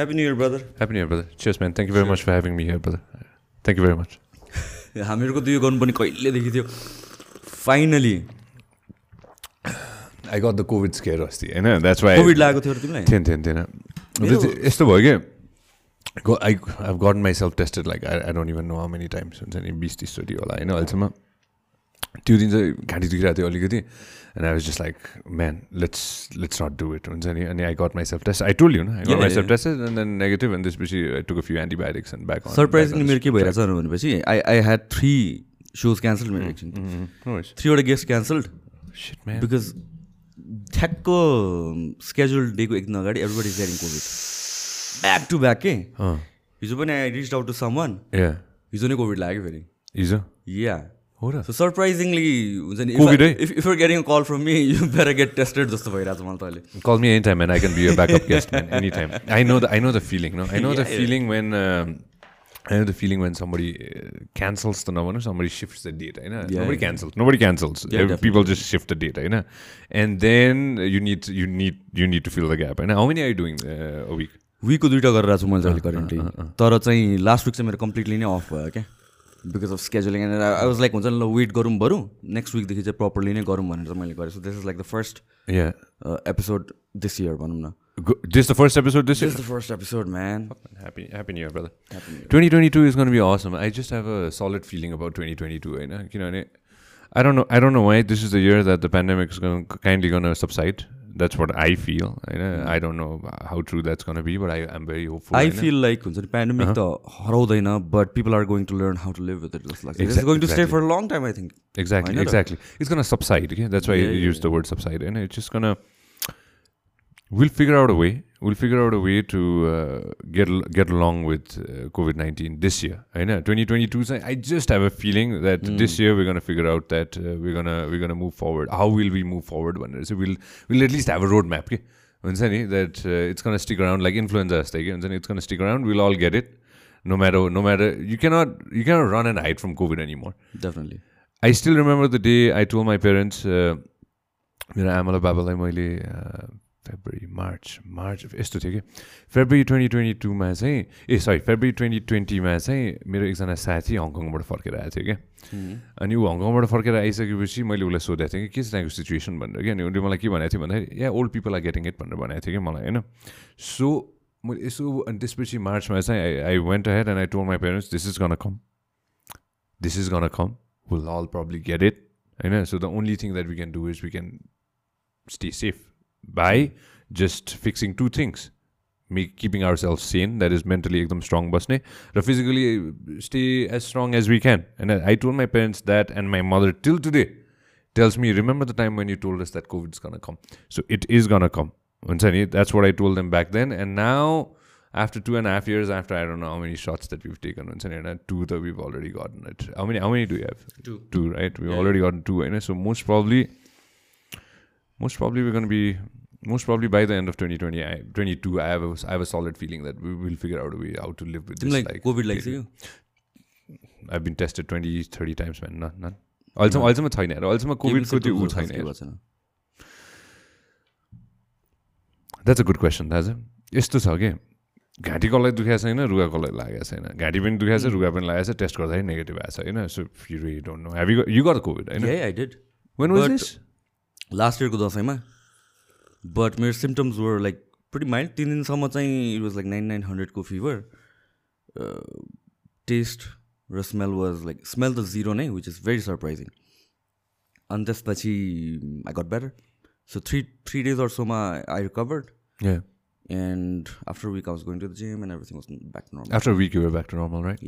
Happy new year brother Happy New Year, brother. Cheers, man. Thank you very much for having me here, brother. Thank you very much. हामीहरूको त यो गर्नुपर्ने कहिलेदेखि थियो finally I got the COVID scare अस्ति होइन that's why covid लागेको थियो तिमीलाई थिएन थिएन थिएन यस्तो भयो कि I I got myself tested like I I don't even know how many times हुन्छ नि बिस तिसचोटि होला होइन अहिलेसम्म त्यो दिन चाहिँ घाँटी दुखिरहेको थियो अलिकति and I was just like man let's let's not do it हुन्छ नि अनि I got myself test I told you न I got myself. Test and then negative and त्यसपछि I took a few antibiotics and back surprisingly मेरो के भइरहेछ भनेपछि I I had three shows cancel मेरो एकछिन थ्रीवटा guest cancelled Shit, man. Because ठ्याक्क schedule डेको एकदिन अगाडि everybody is getting COVID back to back के हिजो पनि I reach out to someone Yeah. हिजो नै कोभिड लाग्यो फेरि हिजो या हो र। सरप्राइजिङली हुन्छ नि if if getting call from me you better get tested जस्तो भइरहेको छ मलाई तैँले call me any time and I can be backup guest any time I know the I know the feeling no I know the feeling when I know the feeling when somebody cancels त नभनौँ somebody shift the date होइन nobody cancels nobody cancels people just shift the date होइन and then you need you need you need to fill the gap होइन how many are doing a week विकको दुइटा गरेर छु मैले currently तर चाहिँ last week चाहिँ मेरो कम्प्लिटली नै अफ भयो क्या because of scheduling and I was like हुन्छ नि ल वेट गरौँ बरु नेक्स्ट विकदेखि चाहिँ प्रपरली नै गरौँ भनेर मैले गरेँ so this is like the first Yeah. Episode this year भनौँ न this the first episode this year. This the first episode man Happy Happy New Year, brother. 2022 is going to be awesome. I just have a solid feeling about 2022. You know, you know, I don't know. I don't know why this is the year that the pandemic is going kindly going to subside. That's what I feel. You know, I don't know how true that's going to be, but I am very hopeful. I you know. Fill like हुन्छ नि pandemic त हराउँदैन but people are going to learn how to live with it जस्तो लाग्छ it's Exact- going to stay exactly. For long time I think Exactly, I know that. exactly. It's gonna subside. Okay? That's why Yeah, I yeah, use the We'll figure out a way. We'll figure out a way to uh, get al- get along with uh, COVID nineteen this year. I know 2022. so I just have a feeling that this year we're gonna figure out that uh, we're gonna we're gonna move forward. How will we move forward? One so we'll we'll at least have a roadmap. Okay? हुन्छ नि that uh, it's gonna stick around like influenza जस्तै के हुन्छ नि it's gonna stick around. We'll all get it. No matter no matter you cannot you cannot run and hide from COVID anymore. Definitely I still remember the day I told my parents, uh, मेरो आमा र बाबालाई मैले February March March यस्तो थियो कि February twenty twenty टूमा चाहिँ ए सरी February twenty ट्वेन्टीमा चाहिँ मेरो एकजना साथी हङकङबाट फर्केर आएको थियो क्या अनि ऊ हङकङबाट फर्केर आइसकेपछि मैले उसलाई सोधेको थिएँ कि के छ त्यहाँको सिचुएसन भनेर कि अनि उसले मलाई के भनेको थियो भन्दाखेरि या old people are getting it भनेर भनेको थियो कि मलाई होइन सो मैले यसो अनि त्यसपछि मार्चमा चाहिँ I I went ahead and I told my parents this is gonna come is gonna come. We'll all probably get it. I know. So the only thing that we can do is we can stay safe by just fixing two things. Make, keeping ourselves sane, that is mentally ekdam strong basne, or physically uh, stay as strong as we can. And I, I told my parents that, and my mother till today tells me, remember the time when you told us that COVID's gonna come. So it is gonna come. हुन्छ नि, That's what I told them back then. And now, after two and a half years, after I don't know how many shots that we've taken, हुन्छ नि, होइन, two that we've already gotten it. How many? How many do you have? Two. Two, right? We've Yeah. already gotten two, होइन. So most probably, most probably we're gonna be. Most probably by the end of 2020, I, 22, I have a, I have a solid feeling that we will figure out a way how to live with this. तिमीलाई Like, COVID लागिसक्यो I've been tested 20, 30 times, man. None, none. अहिलेसम्म अहिलेसम्म छैन यार अहिलेसम्म कोभिडको त्यो ऊ छैन द्याट्स अ गुड क्वेसन दाजु यस्तो छ कि घाँटी कसलाई दुखेको छैन रुगा कसलाई लागेको छैन घाँटी पनि दुखेको छ रुगा पनि लागेको छ टेस्ट गर्दाखेरि नेगेटिभ आएको छ होइन so you don't know have you got COVID होइन लास्ट इयरको दसैँमा बट मेरो symptoms were like pretty mild तिन दिनसम्म चाहिँ it was like nine nine हन्ड्रेडको fever test र स्मेल वाज लाइक स्मेल त जिरो नै विच इज भेरी सरप्राइजिङ अनि त्यसपछि I got better so three three days अर्सोमा I recovered and after week I was going to the gym and everything was back normal after week you back to normal right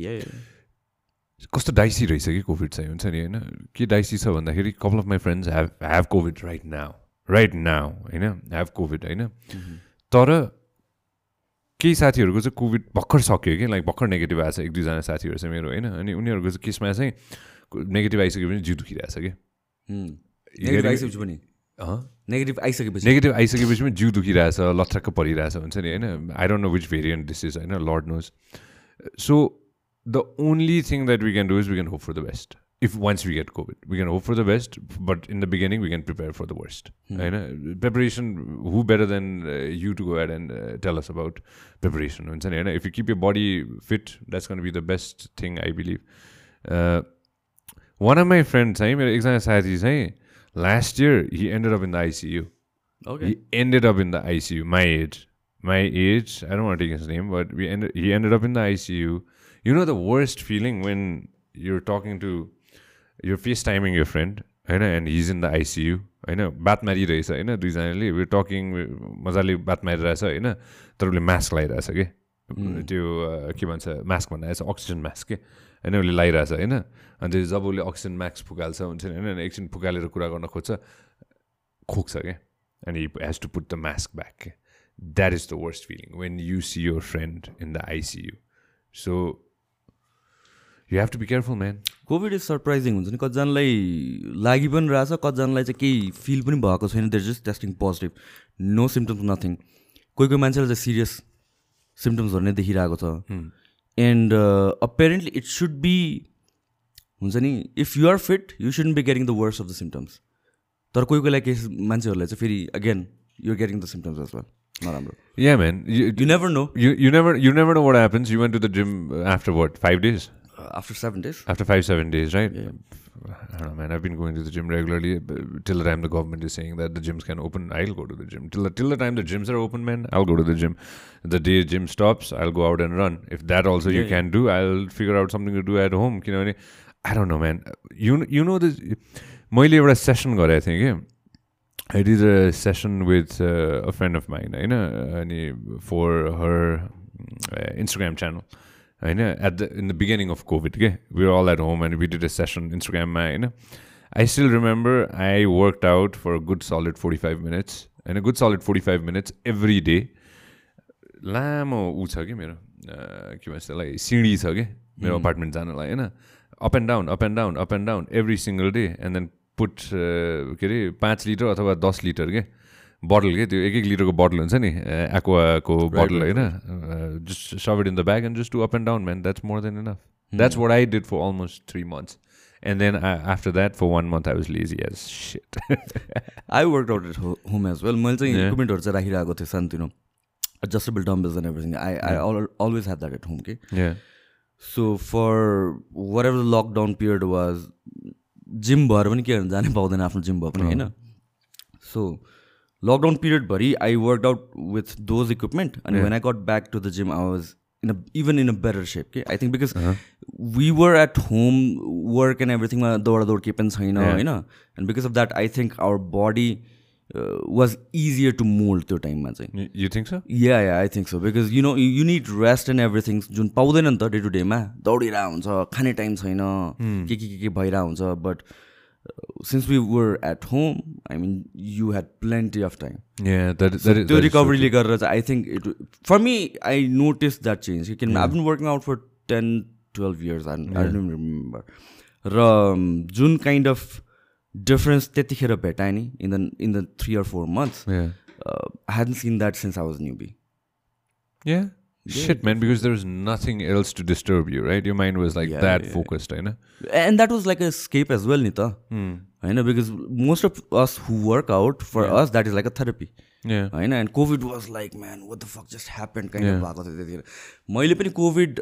कस्तो dicey रहेछ कि covid चाहिँ? हुन्छ नि होइन? के dicey छ भन्दाखेरि couple of my friends have have COVID right now right now होइन? हेभ कोभिड होइन? तर केही साथीहरूको चाहिँ कोभिड भर्खर सक्यो कि? लाइक भर्खर नेगेटिभ आएको छ एक दुईजना साथीहरू चाहिँ मेरो होइन? अनि उनीहरूको चाहिँ केसमा चाहिँ नेगेटिभ आइसकेपछि जिउ दुखिरहेछ कि? नेगेटिभ आइसकेपछि पनि? नेगेटिभ आइसकेपछि? नेगेटिभ आइसकेपछि पनि जिउ दुखिरहेछ लथ्रक्क परिरहेछ हुन्छ नि होइन? I don't know which variant this is होइन? Lord knows so the only thing that we can do is we can hope for the best if once we get COVID, we can hope for the best, but in the beginning, we can prepare for the worst. Hmm. होइन preparation who better than uh, you to go ahead and uh, tell us about preparation हुन्छ नि होइन if you keep your body fit that's going to be the best thing I believe uh, one of my friends चाहिँ मेरो एकजना साथी चाहिँ last year he ended up in the ICU Okay. he ended up in the ICU my age my age I don't want to take his name but we ended he ended up in You know the worst feeling when you're talking to your face timing your friend होइन and he's in the ICU होइन बात मारिरहेछ होइन दुईजनाले यो talking मजाले बात मारिरहेछ होइन तर उसले mask लगाइरहेछ कि त्यो के भन्छ मास्क भन्दा अक्सिजन मास्क के होइन उसले लगाइरहेछ होइन अन्त जब उसले अक्सिजन मास्क फुकाल्छ हुन्छ नि होइन एकछिन फुकालेर कुरा गर्न खोज्छ खोक्छ क्या and he has to put the mask back के that is the worst feeling when you see your friend in the ICU so you have to be careful, man. COVID is surprising हुन्छ नि। कतिजनालाई लागि पनि रहेछ कतिजनालाई चाहिँ केही फिल पनि भएको छैन। They're just testing positive no symptoms nothing कोही कोही मान्छेलाई चाहिँ सिरियस सिम्टम्सहरू नै देखिरहेको छ। And apparently it should be हुन्छ नि if you are fit you should be getting the worse of the symptoms तर कोही कोहीलाई केही मान्छेहरूलाई चाहिँ फेरि again you're getting the symptoms as well नराम्रो। Man. You, you never know you, you never you never know what happens. You went to the gym after what five days? After seven days After five seven days, right? Yeah. I don't know, man. I've been going to the gym regularly but till the time the government is saying that the gyms can open. I'll go to the gym till the, till the time the gyms are open, man. I'll go to the gym. The day gym stops, I'll go out and run. If that also you Yeah, can do, I'll figure out something to do at home. You know, I don't know, man. You you know this. मैले एउटा session गरेको थिएँ कि I did a session with uh, a friend of mine, होइन अनि for her uh, Instagram channel. होइन at the in the beginning of COVID के we all at home and did a session इन्स्टाग्राममा होइन? I still remember I work out for good solid forty five minutes होइन good solid forty five minutes every day लामो ऊ छ कि मेरो के भन्छ त्यसलाई सिँढी छ कि मेरो hmm. अपार्टमेन्ट जानलाई होइन? Up and down up and down up and down every single day and then put के अरे पाँच लिटर अथवा दस लिटर के? बोटल के त्यो एक एक लिटरको बोटल हुन्छ नि एक्वाको बोटल होइन? Just shove it in the bag and just to up and down man that's more than enough that's what I did for almost three months and then after that for one month I was lazy as shit I work out at home as well मैले चाहिँ. इक्विपमेन्टहरू चाहिँ राखिरहेको थिएँ सानोतिनो। Adjustable dumbbells and everything I I always have that at home के so for whatever lockdown period was gym भएर पनि के जानै पाउँदैन आफ्नो जिम भयो पनि होइन? So lockdown पिरियडभरि I work out with those equipment अनि. When I got back to the gym I was in a even in a better shape के I think because we were at home work and एभ्रिथिङमा दौडा दौड केही पनि छैन. होइन and because of that I think our body was easier to mold त्यो टाइममा चाहिँ you think so yeah yeah I think so because you know you need rest and everything जुन पाउँदैन नि त डे टु डेमा दौडिरहेको हुन्छ खाने टाइम छैन के के के के भइरहेको हुन्छ but since we were at home आई मिन you had plenty of time Yeah, that, So that is त्यो that is so रिकभरीले गरेर चाहिँ I think it for me I notice that change किन आई been working out for ten twelve years I I don't remember raw um, Jun kind of difference त्यतिखेर भेटाएँ नि in the in the three or four months Yeah. I Hayden sin that since I was new B Yeah. Shit, man, because there was nothing else to disturb you, right? Your mind was like Yeah, that yeah, focused, I know. And that was like a escape as well नि त Hmm. होइन because most of us who work out for us that is like a therapy Yeah. होइन end covid was like म्यान what the fuck just happen kind Yeah. Of भएको थियो त्यतिखेर मैले पनि COVID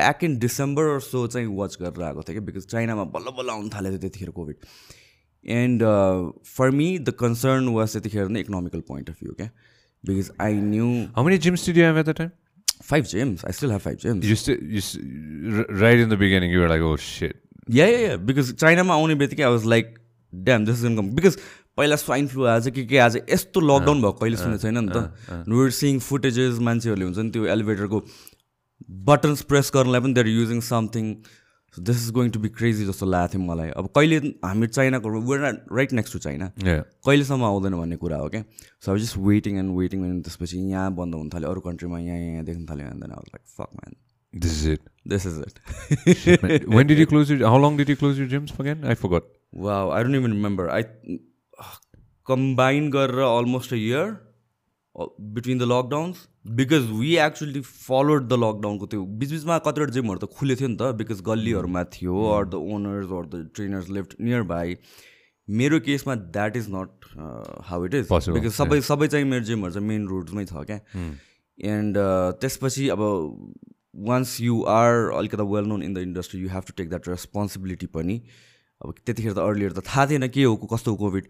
back in December so चाहिँ watch गरेर आएको थिएँ कि बिकज चाइनामा बल्ल बल्ल आउनु थालेको थियो त्यतिखेर COVID and for me the concern was त्यतिखेर नै इकोनोमिकल पोइन्ट अफ भ्यू क्या because I knew How many gyms did you have at the time? Five gyms I still have five gyms You still, you, right in the beginning, you were like, oh shit. या या because चाइनामा आउने बित्तिकै I was like damn this is come because पहिला swine flu आज के के आज यस्तो लकडाउन भएको कहिले सुनेको छैन नि त वर सिङ फुटेजेस मान्छेहरूले हुन्छ नि त्यो एलिभेटरको बटन्स प्रेस गर्नलाई पनि they're using something so this is going to be crazy जस्तो लागेको थियो मलाई। अब कहिले हामी चाइनाको we're right next to China कहिलेसम्म आउँदैन भन्ने कुरा हो क्या सो अब just waiting and waiting and त्यसपछि यहाँ बन्द हुन थाल्यो अरू कन्ट्रीमा यहाँ यहाँ देख्न थाल्यो आउँदैन like fuck man this is it this is it when did you close you how long did you close you gyms again I forgot वा I don't even remember I combine गरेर almost a year between the lockdowns because we actually followed the लकडाउनको त्यो बिचबिचमा कतिवटा जिमहरू त खुलेको थियो नि त because गल्लीहरूमा थियो or the owners or the trainers left nearby मेरो केसमा that is not how it is because सबै सबै चाहिँ मेरो जिमहरू चाहिँ मेन रोड्समै छ क्या। एन्ड त्यसपछि अब वान्स यु आर अलिकति well known in the industry you have to take that responsibility पनि। अब त्यतिखेर त अर्लियर त थाहा थिएन के हो कस्तो कोभिड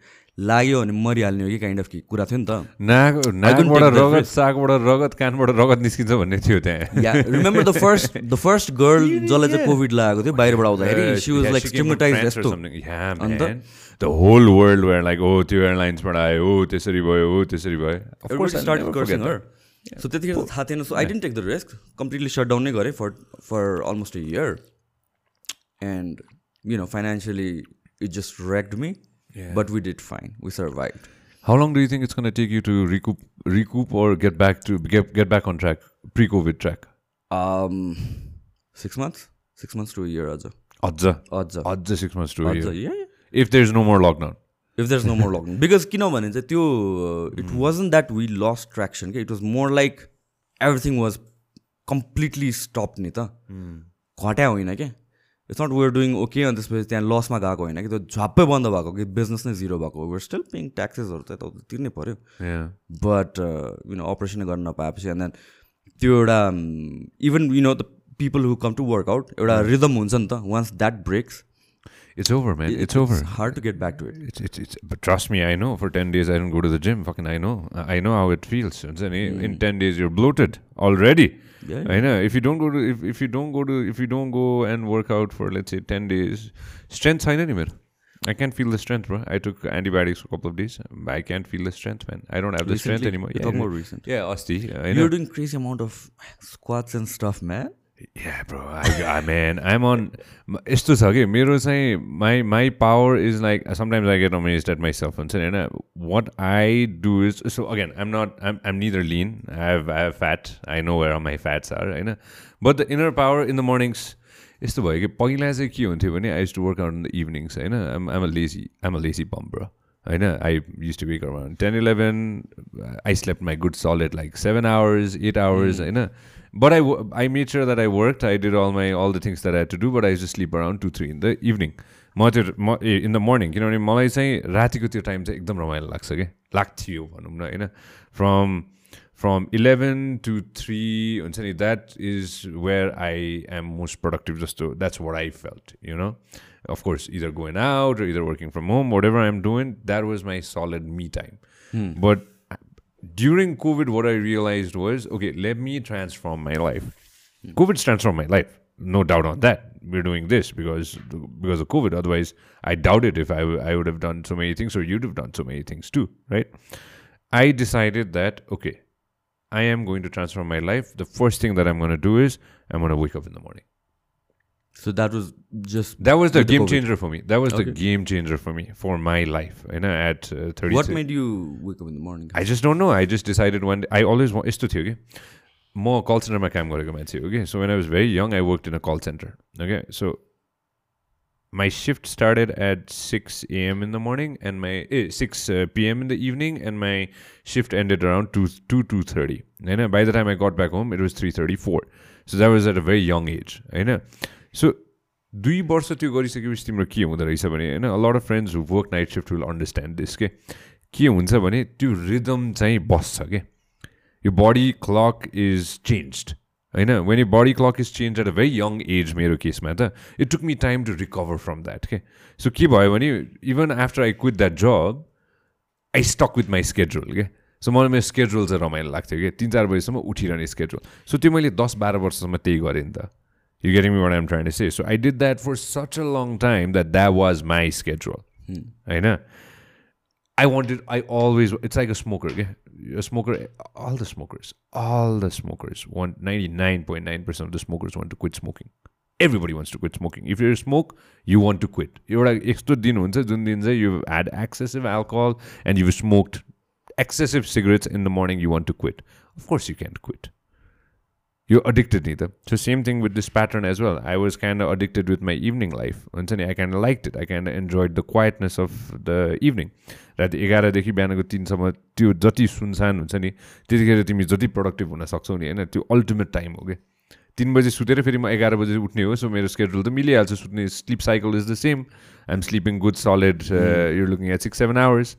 लाग्यो भने मरिहाल्ने हो कि काइन्ड अफ कुरा थियो नि त। नाक नाकबाट रगत सागबाट रगत कानबाट रगत निस्किन्छ भन्ने थियो त्यहाँ। Remember the first the first girl जसलाई चाहिँ कोभिड लागेको थियो बाहिरबाट आउँदाखेरि? सी वाज लाइक स्टिमुटाइज यस्तो अन्त the whole world where like oh त्यो एयरलाइन्सबाट आयो हो त्यसरी भयो हो त्यसरी भयो. सो त्यतिखेर थाहा थिएन. So I didn't take the risk completely shutdown नै गरेँ for for almost a year and you know, financially it just wrecked me. Yeah. But we did fine. We survived. How long do you think it's going to take you to recoup, recoup, or get back to get get back on track, pre-COVID track? Um, six months, six months to a year, Adja. Adja. Adja. Adja six months to a year. Yeah, yeah. If there's no more lockdown. If there's no more lockdown, because किनभने चाहिँ त्यो it hmm. wasn't that we lost traction. It was more like everything was completely stopped नि त घट्या होइन क्या it's not we're doing okay अनि त्यसपछि त्यहाँ लसमा गएको होइन कि त्यो झ्वाप्पै बन्द भएको कि बिजनेस नै जिरो भएको वेयर स्टिल पेइङ ट्याक्सेसहरू त यता तिर्नै पऱ्यो बट यु नो अपरेसन गर्न नपाएपछि एन्ड देन त्यो एउटा even you know the people who come to workout एउटा रिदम हुन्छ नि त once that breaks It's over, man. It, it's, over. hard to get back to it. It's, it's, it's, but trust me, I know. For 10 days, I don't go to the gym. Fucking, I know. I know how it feels. In mm. 10 days, you're bloated already. Yeah. I know. If you don't go to if, if you don't go to if you don't go and work out for let's say ten days, strength sign anywhere. I can't feel the strength, bro. I took antibiotics a couple of days. I can't feel the strength, man. I don't have recently, the strength anymore. You yeah, talking more recent. Yeah, Osti. Yeah, You're doing crazy amount of squats and stuff, man. Yeah bro I man I'm on यस्तो छ कि मेरो चाहिँ my my power is like sometimes I get amaze at myself हुन्छ नि होइन what I do is so again I'm not I'm I'm neither lean I have I have fat I know where my fats are होइन but the inner power in the mornings यस्तो भयो कि पहिला चाहिँ के हुन्थ्यो भने I use to work out in the evenings होइन? आइम आइम अ लेजी आइम अ लेजी बम्ब्रो होइन? I use to wake ten eleven I slept my good solid like seven hours eight hours होइन? But I, w- I made sure that I worked. I did all my all the things that I had to do, but I used to sleep around two, three in the evening. म त्यो इन the morning किनभने मलाई चाहिँ रातिको त्यो time चाहिँ एकदम रमाइलो लाग्छ कि? लाग्थ्यो भनौँ न होइन? From from eleven to three हुन्छ नि that is where I am most productive जस्तो that's what I felt you know of course either going out either working from home whatever I am doing that was my solid me time but during COVID, what I realized was okay, let me transform my life. COVID's transformed my life, no doubt on that. We're doing this because because of COVID. Otherwise, I doubt it if I, would have done so many things or you'd have done so many things too, right? I decided that okay, I am going to transform my life. The first thing that I'm going to do is I'm going to wake up in the morning. So that was just that was the game changer for me. That was okay. the game changer for me for my life. You know, at uh, thirty. What made you wake up in the morning? I just don't know. I just decided one. Day, I always want. यस्तो थियो कि म कल सेन्टरमा काम गरेको मान्छे हो कि so when I was very young I work इन अ कल centre okay so my shift started at 6 a.m. in the morning and my eh, 6 uh, p.m. in the evening and my shift ended around 2 2 2:30 and by the time I got back home it was 3:34 so that was at a very young age you know सो दुई वर्ष त्यो गरिसकेपछि तिम्रो के हुँदो रहेछ भने होइन lot of friends who work night shift will understand this के के हुन्छ भने त्यो रिदम चाहिँ बस्छ के यो बडी क्लक इज चेन्ज होइन? When yo body clock is change at a very young age मेरो केसमा त it took me time to recover from that के सो के भयो भने even after I quit that जब I stuck with my schedule के सो मलाई मेरो स्केड्युल चाहिँ रमाइलो लाग्थ्यो कि तिन चार बजीसम्म उठिरहने स्केड्युल सो त्यो मैले दस बाह्र वर्षसम्म त्यही गरेँ नि त। You getting me what I'm trying to say? So I did that for such a long time that that was my schedule. Hmm. I know. I wanted, I always, it's like a smoker. Okay? A smoker, all the smokers, all the smokers want 99.9% of the smokers want to quit smoking. Everybody wants to quit smoking. If you smoke, you want to quit. You're like, you've had excessive alcohol and you've smoked excessive cigarettes in the morning, you want to quit. Of course, you can't quit. You're addicted either. So same thing with this pattern as well. I was kind of addicted with my evening life. I kind of liked it. I kind of enjoyed the quietness of the evening. राति एघारदेखि बिहानको तिनसम्म त्यो जति सुनसान हुन्छ नि त्यतिखेर तिमी जति प्रोडक्टिभ हुन सक्छौ नि होइन त्यो अल्टिमेट टाइम हो कि तिन बजी सुतेर फेरि म एघार बजी उठ्ने हो सो मेरो स्केड्युल त मिलिहाल्छ सुत्ने sleep cycle is the same I'm sleeping good solid you're looking at six seven hours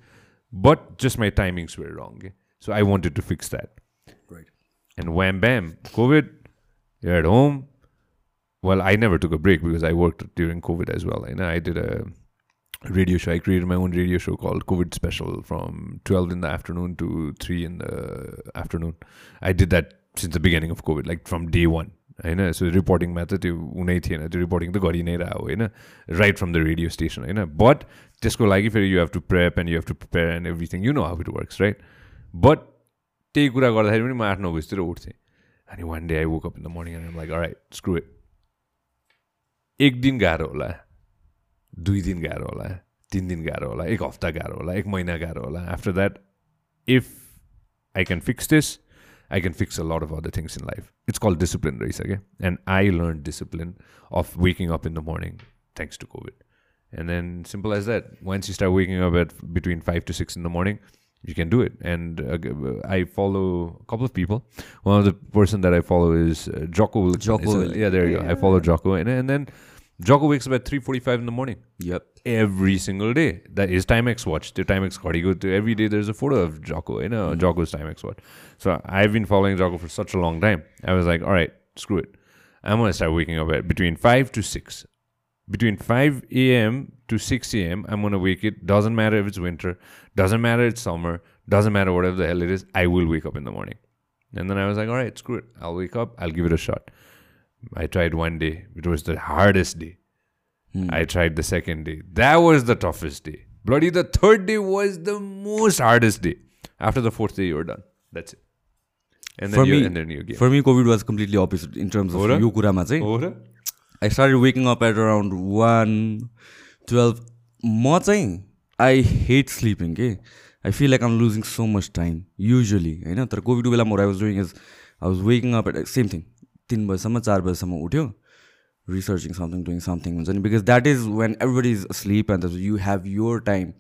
but just my timings were wrong के so I wanted to fix that And wham bam, COVID, you're at home. Well, I never took a break because I worked during COVID as well. And I did a radio show. I created my own radio show called COVID Special from 12 in the afternoon to 3 in the afternoon. I did that since the beginning of COVID, like from day one. होइन सो रिपोर्टिङमा त त्यो हुनै थिएन त्यो reporting त गरि नै रह्यो होइन right from the radio station होइन बट त्यसको लागि फेरि you have to prep and you have to prepare and everything you know how it works right but त्यही कुरा गर्दाखेरि पनि म आठ नौ बजीतिर उठ्थेँ। अनि one day I woke up in the morning and like right screw it एक दिन गाह्रो होला दुई दिन गाह्रो होला तिन दिन गाह्रो होला एक हप्ता गाह्रो होला एक महिना गाह्रो होला। After that if I can fix this I can fix a lot of other things in life it's call discipline रहेछ क्या and I learn discipline of waking up in the morning thanks to COVID and then simple as that. Once you start waking up at between 5 to 6 in the morning you can do it. And uh, I follow a couple of people. One of the person that I follow is uh, Jocko. Jocko. A, yeah, there you yeah. go. I follow Jocko, and, and then Jocko wakes up at three forty-five in the morning. Yep. Every single day. That is Timex watch. The Timex card. You go to every day. There's a photo of Jocko. You know, mm-hmm. Jocko's Timex watch. So I've been following Jocko for such a long time. I was like, all right, screw it. I'm gonna start waking up at between five to six between 5 a.m. to 6 a.m. I'm gonna wake it. Doesn't matter if it's winter, doesn't matter it's summer, doesn't matter whatever the hell it is, I will wake up in the morning. And then I was like, all right, screw it. I'll wake up, I'll give it a shot. I tried one day, it was the hardest day. Hmm. I tried the second day. That was the toughest day. Bloody the third day was the most hardest day. After the fourth day, you're done. That's it. And then, for you, me, and then you For me, COVID was completely opposite in terms of you kurama. I start waking up at around one twelve म चाहिँ I hate sleeping के I feel like I'm losing so much time usually होइन? तर कोभिडको बेलामा I was doing is I was waking up at same thing तिन बजीसम्म चार बजीसम्म उठ्यो रिसर्चिङ समथिङ डुइङ समथिङ हुन्छ नि? Because that is when everybody is sleep and you have your time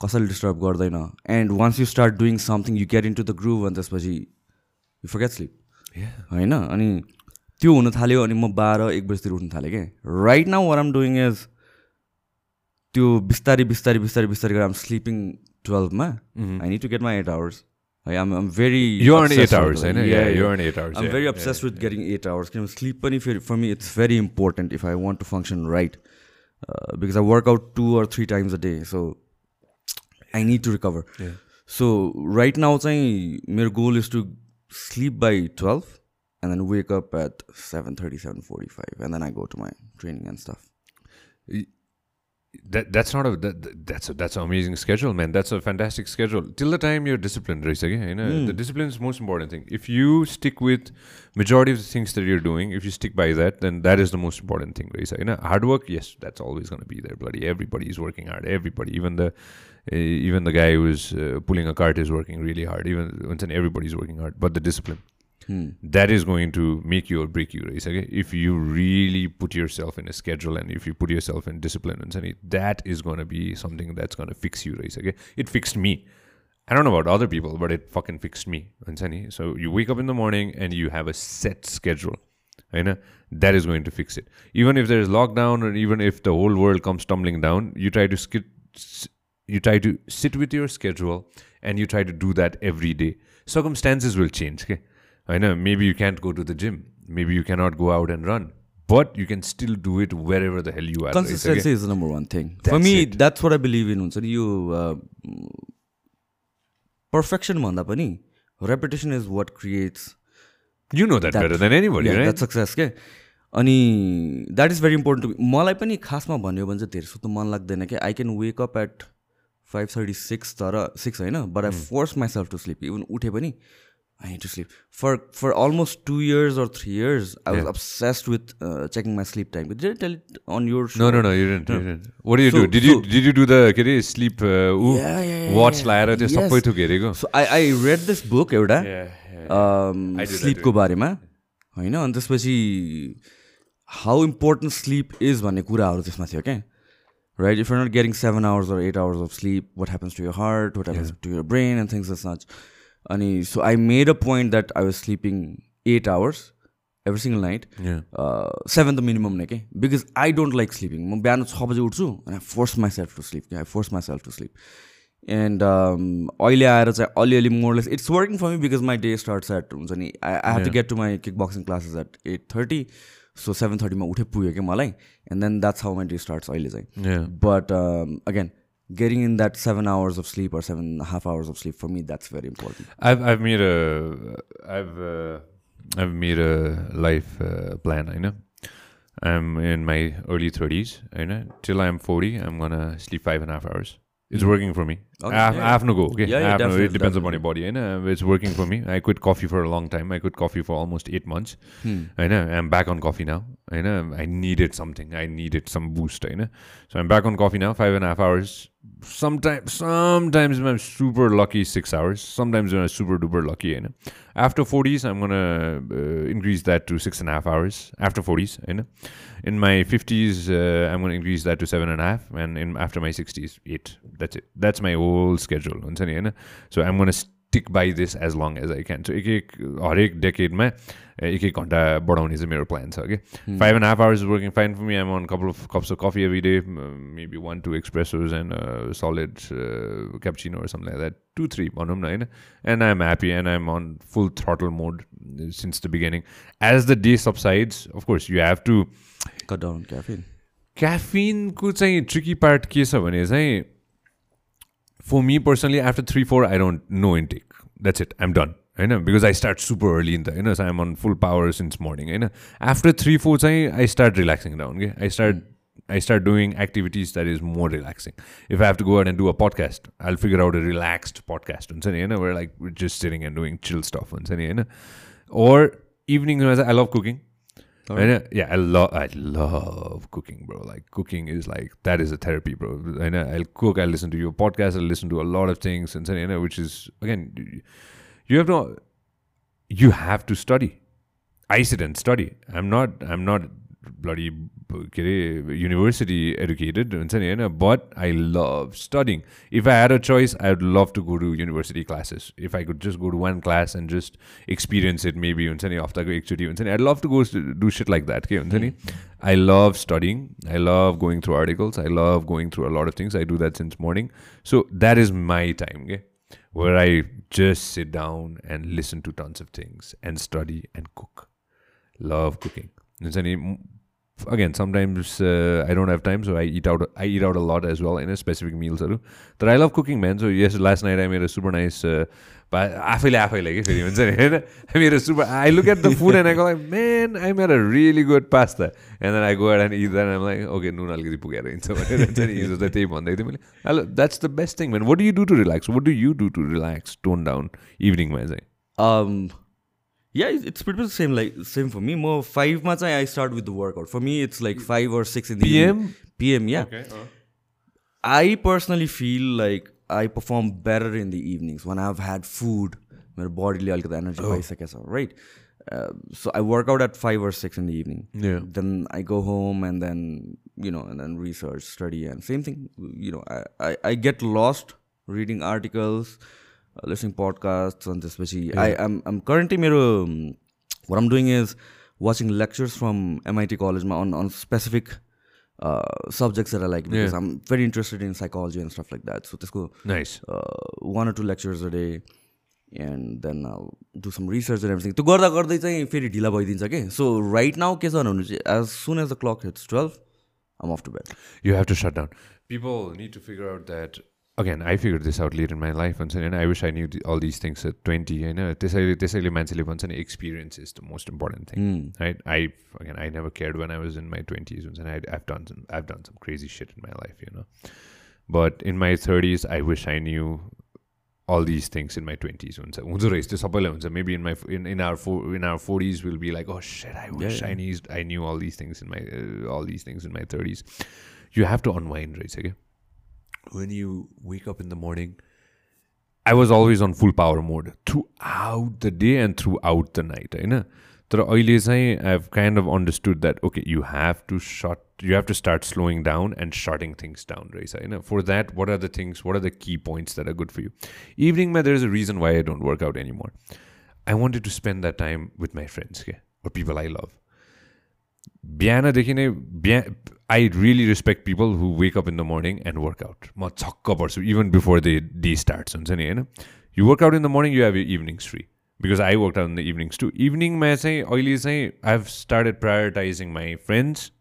कसैले डिस्टर्ब गर्दैन. And once you start doing something you get into the groove अनि त्यसपछि यु फर्गेट स्लिप होइन? अनि त्यो हुन थाल्यो अनि म बाह्र एक बजीतिर उठ्नु थालेँ क्या राइट नाउ वर आम डुइङ एज त्यो बिस्तारै बिस्तारै बिस्तारै बिस्तारै गरेर I'm sleeping टुवेल्भमा I need to get my eight hours है आम आम very um very obsess with getting eight hours किनभने स्लिप पनि फेरि for me it's very important if I want to function right because I workout two or three times a day so I need to recover so right now चाहिँ मेरो goal is to sleep by twelve and then wake up at 7.30 7.45 and then i go to my training and stuff. That that's not a that, that's a that's an amazing schedule man. That's a fantastic schedule. Till the time you're disciplined right again you know mm. the discipline is the most important thing. If you stick with majority of the things that you're doing if you stick by that then that is the most important thing right you know hard work yes that's always going to be there bloody. Everybody is working hard. Everybody even the uh, even the guy who's uh, pulling a cart is working really hard. Even everybody's working hard. But the discipline Hmm. that is going to make you or break you right okay? if you really put yourself in a schedule and if you put yourself in discipline and that is going to be something that's going to fix you right okay? it fixed me I don't know about other people, but it fucking fixed me. So you wake up in the morning and you have a set schedule. You know That is going to fix it. Even if there is lockdown or even if the whole world comes tumbling down, you try to skip, you try to sit with your schedule and you try to do that every day. Circumstances will change. Okay? होइन maybe you can't go to the gym maybe you cannot go out and run but you can still do it wherever the hell you are consistency is number one thing for me that's what I believe in हुन्छ नि यो perfection भन्दा पनि reputation is what creates you know that better than success के अनि that is very important to मलाई पनि खासमा भन्यो भने चाहिँ धेरै सुत्नु मन लाग्दैन कि I can wake up at five thirty six तर सिक्स होइन but I force myself to sleep even उठे पनि I need to sleep. For for almost two years or three years, I was obsessed with uh, checking my sleep time. Did I tell it on your show? No, no, no, you didn't. No. You didn't. What do you so, do? Did so, you did you do the के अरे sleep uh, ऊ yeah, yeah, yeah, watch लाएर त्यो सबै थोक हेरेको? So I I read this book एउटा um, sleep को बारेमा होइन अनि त्यसपछि हाउ इम्पोर्टेन्ट स्लिप इज भन्ने कुराहरू त्यसमा थियो क्या right if you not getting seven hours or eight hours of sleep what happens to your heart what happens to your brain and things is such अनि so I made a point that I was sleeping eight hours every single night seven त minimum नै के because I don't like sleeping म बिहान छ बजी उठ्छु अनि I force myself to sleep I force my self to sleep and अहिले आएर चाहिँ अलिअलि more or less it's working for me because my day starts at हुन्छ नि I I have to get to my kick boxing classes at at thirty so seven थर्टीमा उठे पुग्यो क्या मलाई? And then that's how my day starts अहिले चाहिँ. But again getting in that seven hours of sleep or seven and a half hours of sleep for me that's very important i've i've made a i've uh, i've made a life uh, plan i know i'm in my early 30s i know till i'm 40 i'm gonna sleep five and a half hours it's working for me Okay, I, have, yeah, I have no go okay Yeah, yeah, I have no, it depends upon your body you know it's working for me i quit coffee for a long time i quit coffee for almost eight months Hmm. I know I'm back on coffee now. I know I needed something. I needed some boost. I know. So I'm back on coffee now. Five and a half hours Sometimes, sometimes when I'm super lucky, six hours. Sometimes when I'm super duper lucky. You know. After 40s, I'm gonna uh, increase that to six and a half hours. After 40s, you know. In my 50s, uh, I'm gonna increase that to seven and a half, and in after my 60s, eight. That's it. That's my whole schedule. हुन्छ नि होइन So I'm gonna stick by this as long as I can. So एक एक हरेक डेकेडमा एक एक घन्टा बढाउने चाहिँ मेरो प्लान छ कि। Five and half hours working fine for me um on couple of cups of coffee every day maybe one two espressos and solid cappuccino some like that two three भनौँ न होइन and I am happy and I am on full throttle mode since the beginning as the day subsides of course you have to down on caffeine. क्याफिनको चाहिँ tricky part के छ भने चाहिँ for me personally, after three, four, I don't no intake. That's it. I'm done. I know because I start super early in the you know, so I'm on full power since morning. I know. After three, four, I start relaxing down. Okay? I start I start doing activities that is more relaxing. If I have to go out and do a podcast, I'll figure out a relaxed podcast. You know, where like we're just sitting and doing chill stuff. You know? Or evening, I love cooking. होइन या आई love I love cooking bro like cooking is like that is a therapy bro होइन I cook I listen to yo podcast I listen to a lot of things हुन्छ नि होइन which is again you have no you have to study. I sit and study. I'm not i'm not bloody university educated but i love studying. If i had a choice i would love to go to university classes. If i could just go to one class and just experience it maybe i'd love to go do shit like that hmm. i love studying. I love going through articles. I love going through a lot of things. I do that since morning. So that is my time where I just sit down and listen to tons of things and study and cook. Love cooking. Again sometimes uh, I don't have time, so I eat out. I eat out a lot as well meals. But I love cooking, man. So yes, last night I made a super nice. Uh, आफैले आफैलाई कि फेरि हुन्छ नि होइन मेरो super I look at the food and I a really good pasta and then I go ahead and eat that and I'm like okay नुन अलिकति पुगेर हिँड्छ भनेर हुन्छ नि हिजो चाहिँ त्यही भन्दै थिएँ मैले hello that's the best thing man what do you do to relax what do you do to relax tone down इभिनिङमा चाहिँ um yeah it's pretty much the same like same for me more five months i start with the workout for me it's like five or six in the pm evening. pm yeah okay, uh. i personally feel like i perform better in the evenings when i've had food my body alikata energy bhaisake oh. right uh, so I work out at five or six in the evening. Yeah. Then I go home and then you know and then research, study, and same thing. You know, I I, I get lost reading articles, listening podcast अनि त्यसपछि I am am currently मेरो work am doing is watching lectures from MIT कलेजमा on on specific subjects एउटा like because um very interested in psychology and stuff like that so त्यसको one or two lectures a day and then do some research and everything त्यो गर्दा गर्दै चाहिँ फेरि ढिला भइदिन्छ कि? सो राइट नाउ के छ भने चाहिँ as soon as the clock hits twelve am off to bed you have to shut down people need to figure out that Again, I figured this out late in my life, and, and I wish I knew th- all these things at 20. I know त्यसैले त्यसैले मान्छेले भन्छ नि experience is the most important thing, right? I again, I never cared when I was in my 20s, and I, I've done some, I've done some crazy shit in my life, you know. But in my 30s, I wish I knew all these things in my 20s हुन्छ हुँदो रहेछ त्यो सबैलाई हुन्छ maybe in my in in our four in our forties will be like oh set I wish I news I knew Al this things in my Al this things in my thirties you have to unwind रहेछ क्या when you wake up in the morning I was always on full power mode throughout the day and throughout the night होइन तर अहिले चाहिँ I have kind of understood that okay you have to sort you have to start slowing down and sorting things down रहेछ होइन for that what are the things what are the key points that are good for you इभिनिङमा there is a reason why I don't work out any more I wanted to spend that time with my friends के or people I love बिहानदेखि नै बिहा आई really respect people who wake up in the morning and workout म छक्क पर्छु even before the day starts हुन्छ नि होइन you workout in the morning you have evenings free because I work out in the evenings to इभिनिङमा चाहिँ अहिले चाहिँ I have started prioritising my friends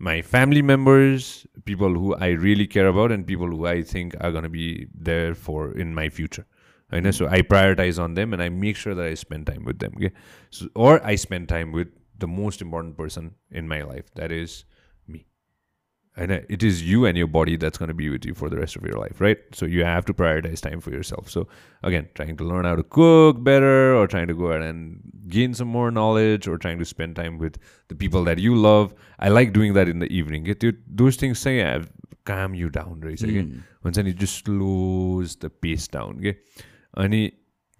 my family members, people who I really care about, and people who I think are going to be there for in my future. होइन so I prioritise on them and I make sure that I spend time with them के सो or I spend time with the most important person in my life. That is me. And uh, it is you and your body that's going to be with you for the rest of your life, right? So you have to prioritize time for yourself. So again, trying to learn how to cook better or trying to go out and gain some more knowledge or trying to spend time with the people that you love. I like doing that in the evening. It, it, those things say yeah, calm you down, right? Mm. Okay? Hmm. Once and it just slows the pace down, okay? Any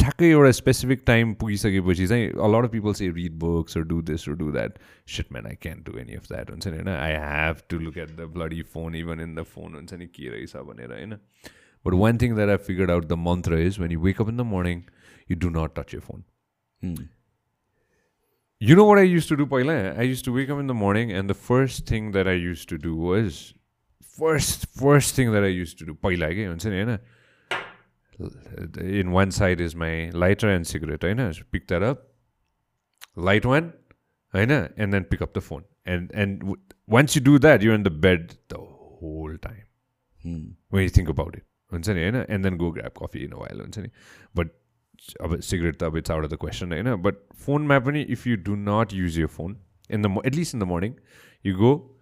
ठ्याक्कै एउटा specific time पुगिसकेपछि चाहिँ a lot of people say read books do this do that shit man I can do any of that हुन्छ नि होइन? I have to look at the bloody phone even in the phone हुन्छ नि के रहेछ भनेर होइन? But one thing that I figured out the mantra is when you wake up in the morning you do not touch your phone you know what I used to do पहिला I use to wake up in the morning and the first thing that I use to do was first first thing that I used to do पहिला के हुन्छ नि होइन? in one side is my lighter and cigarette know. pick that up light one know, and then pick up the phone and and w- once you do that you're in the bed the whole time hmm. when you think about it and then go grab coffee in a while but cigarette it's out of the question know. but phone map if you do not use your phone in the at least in the morning you go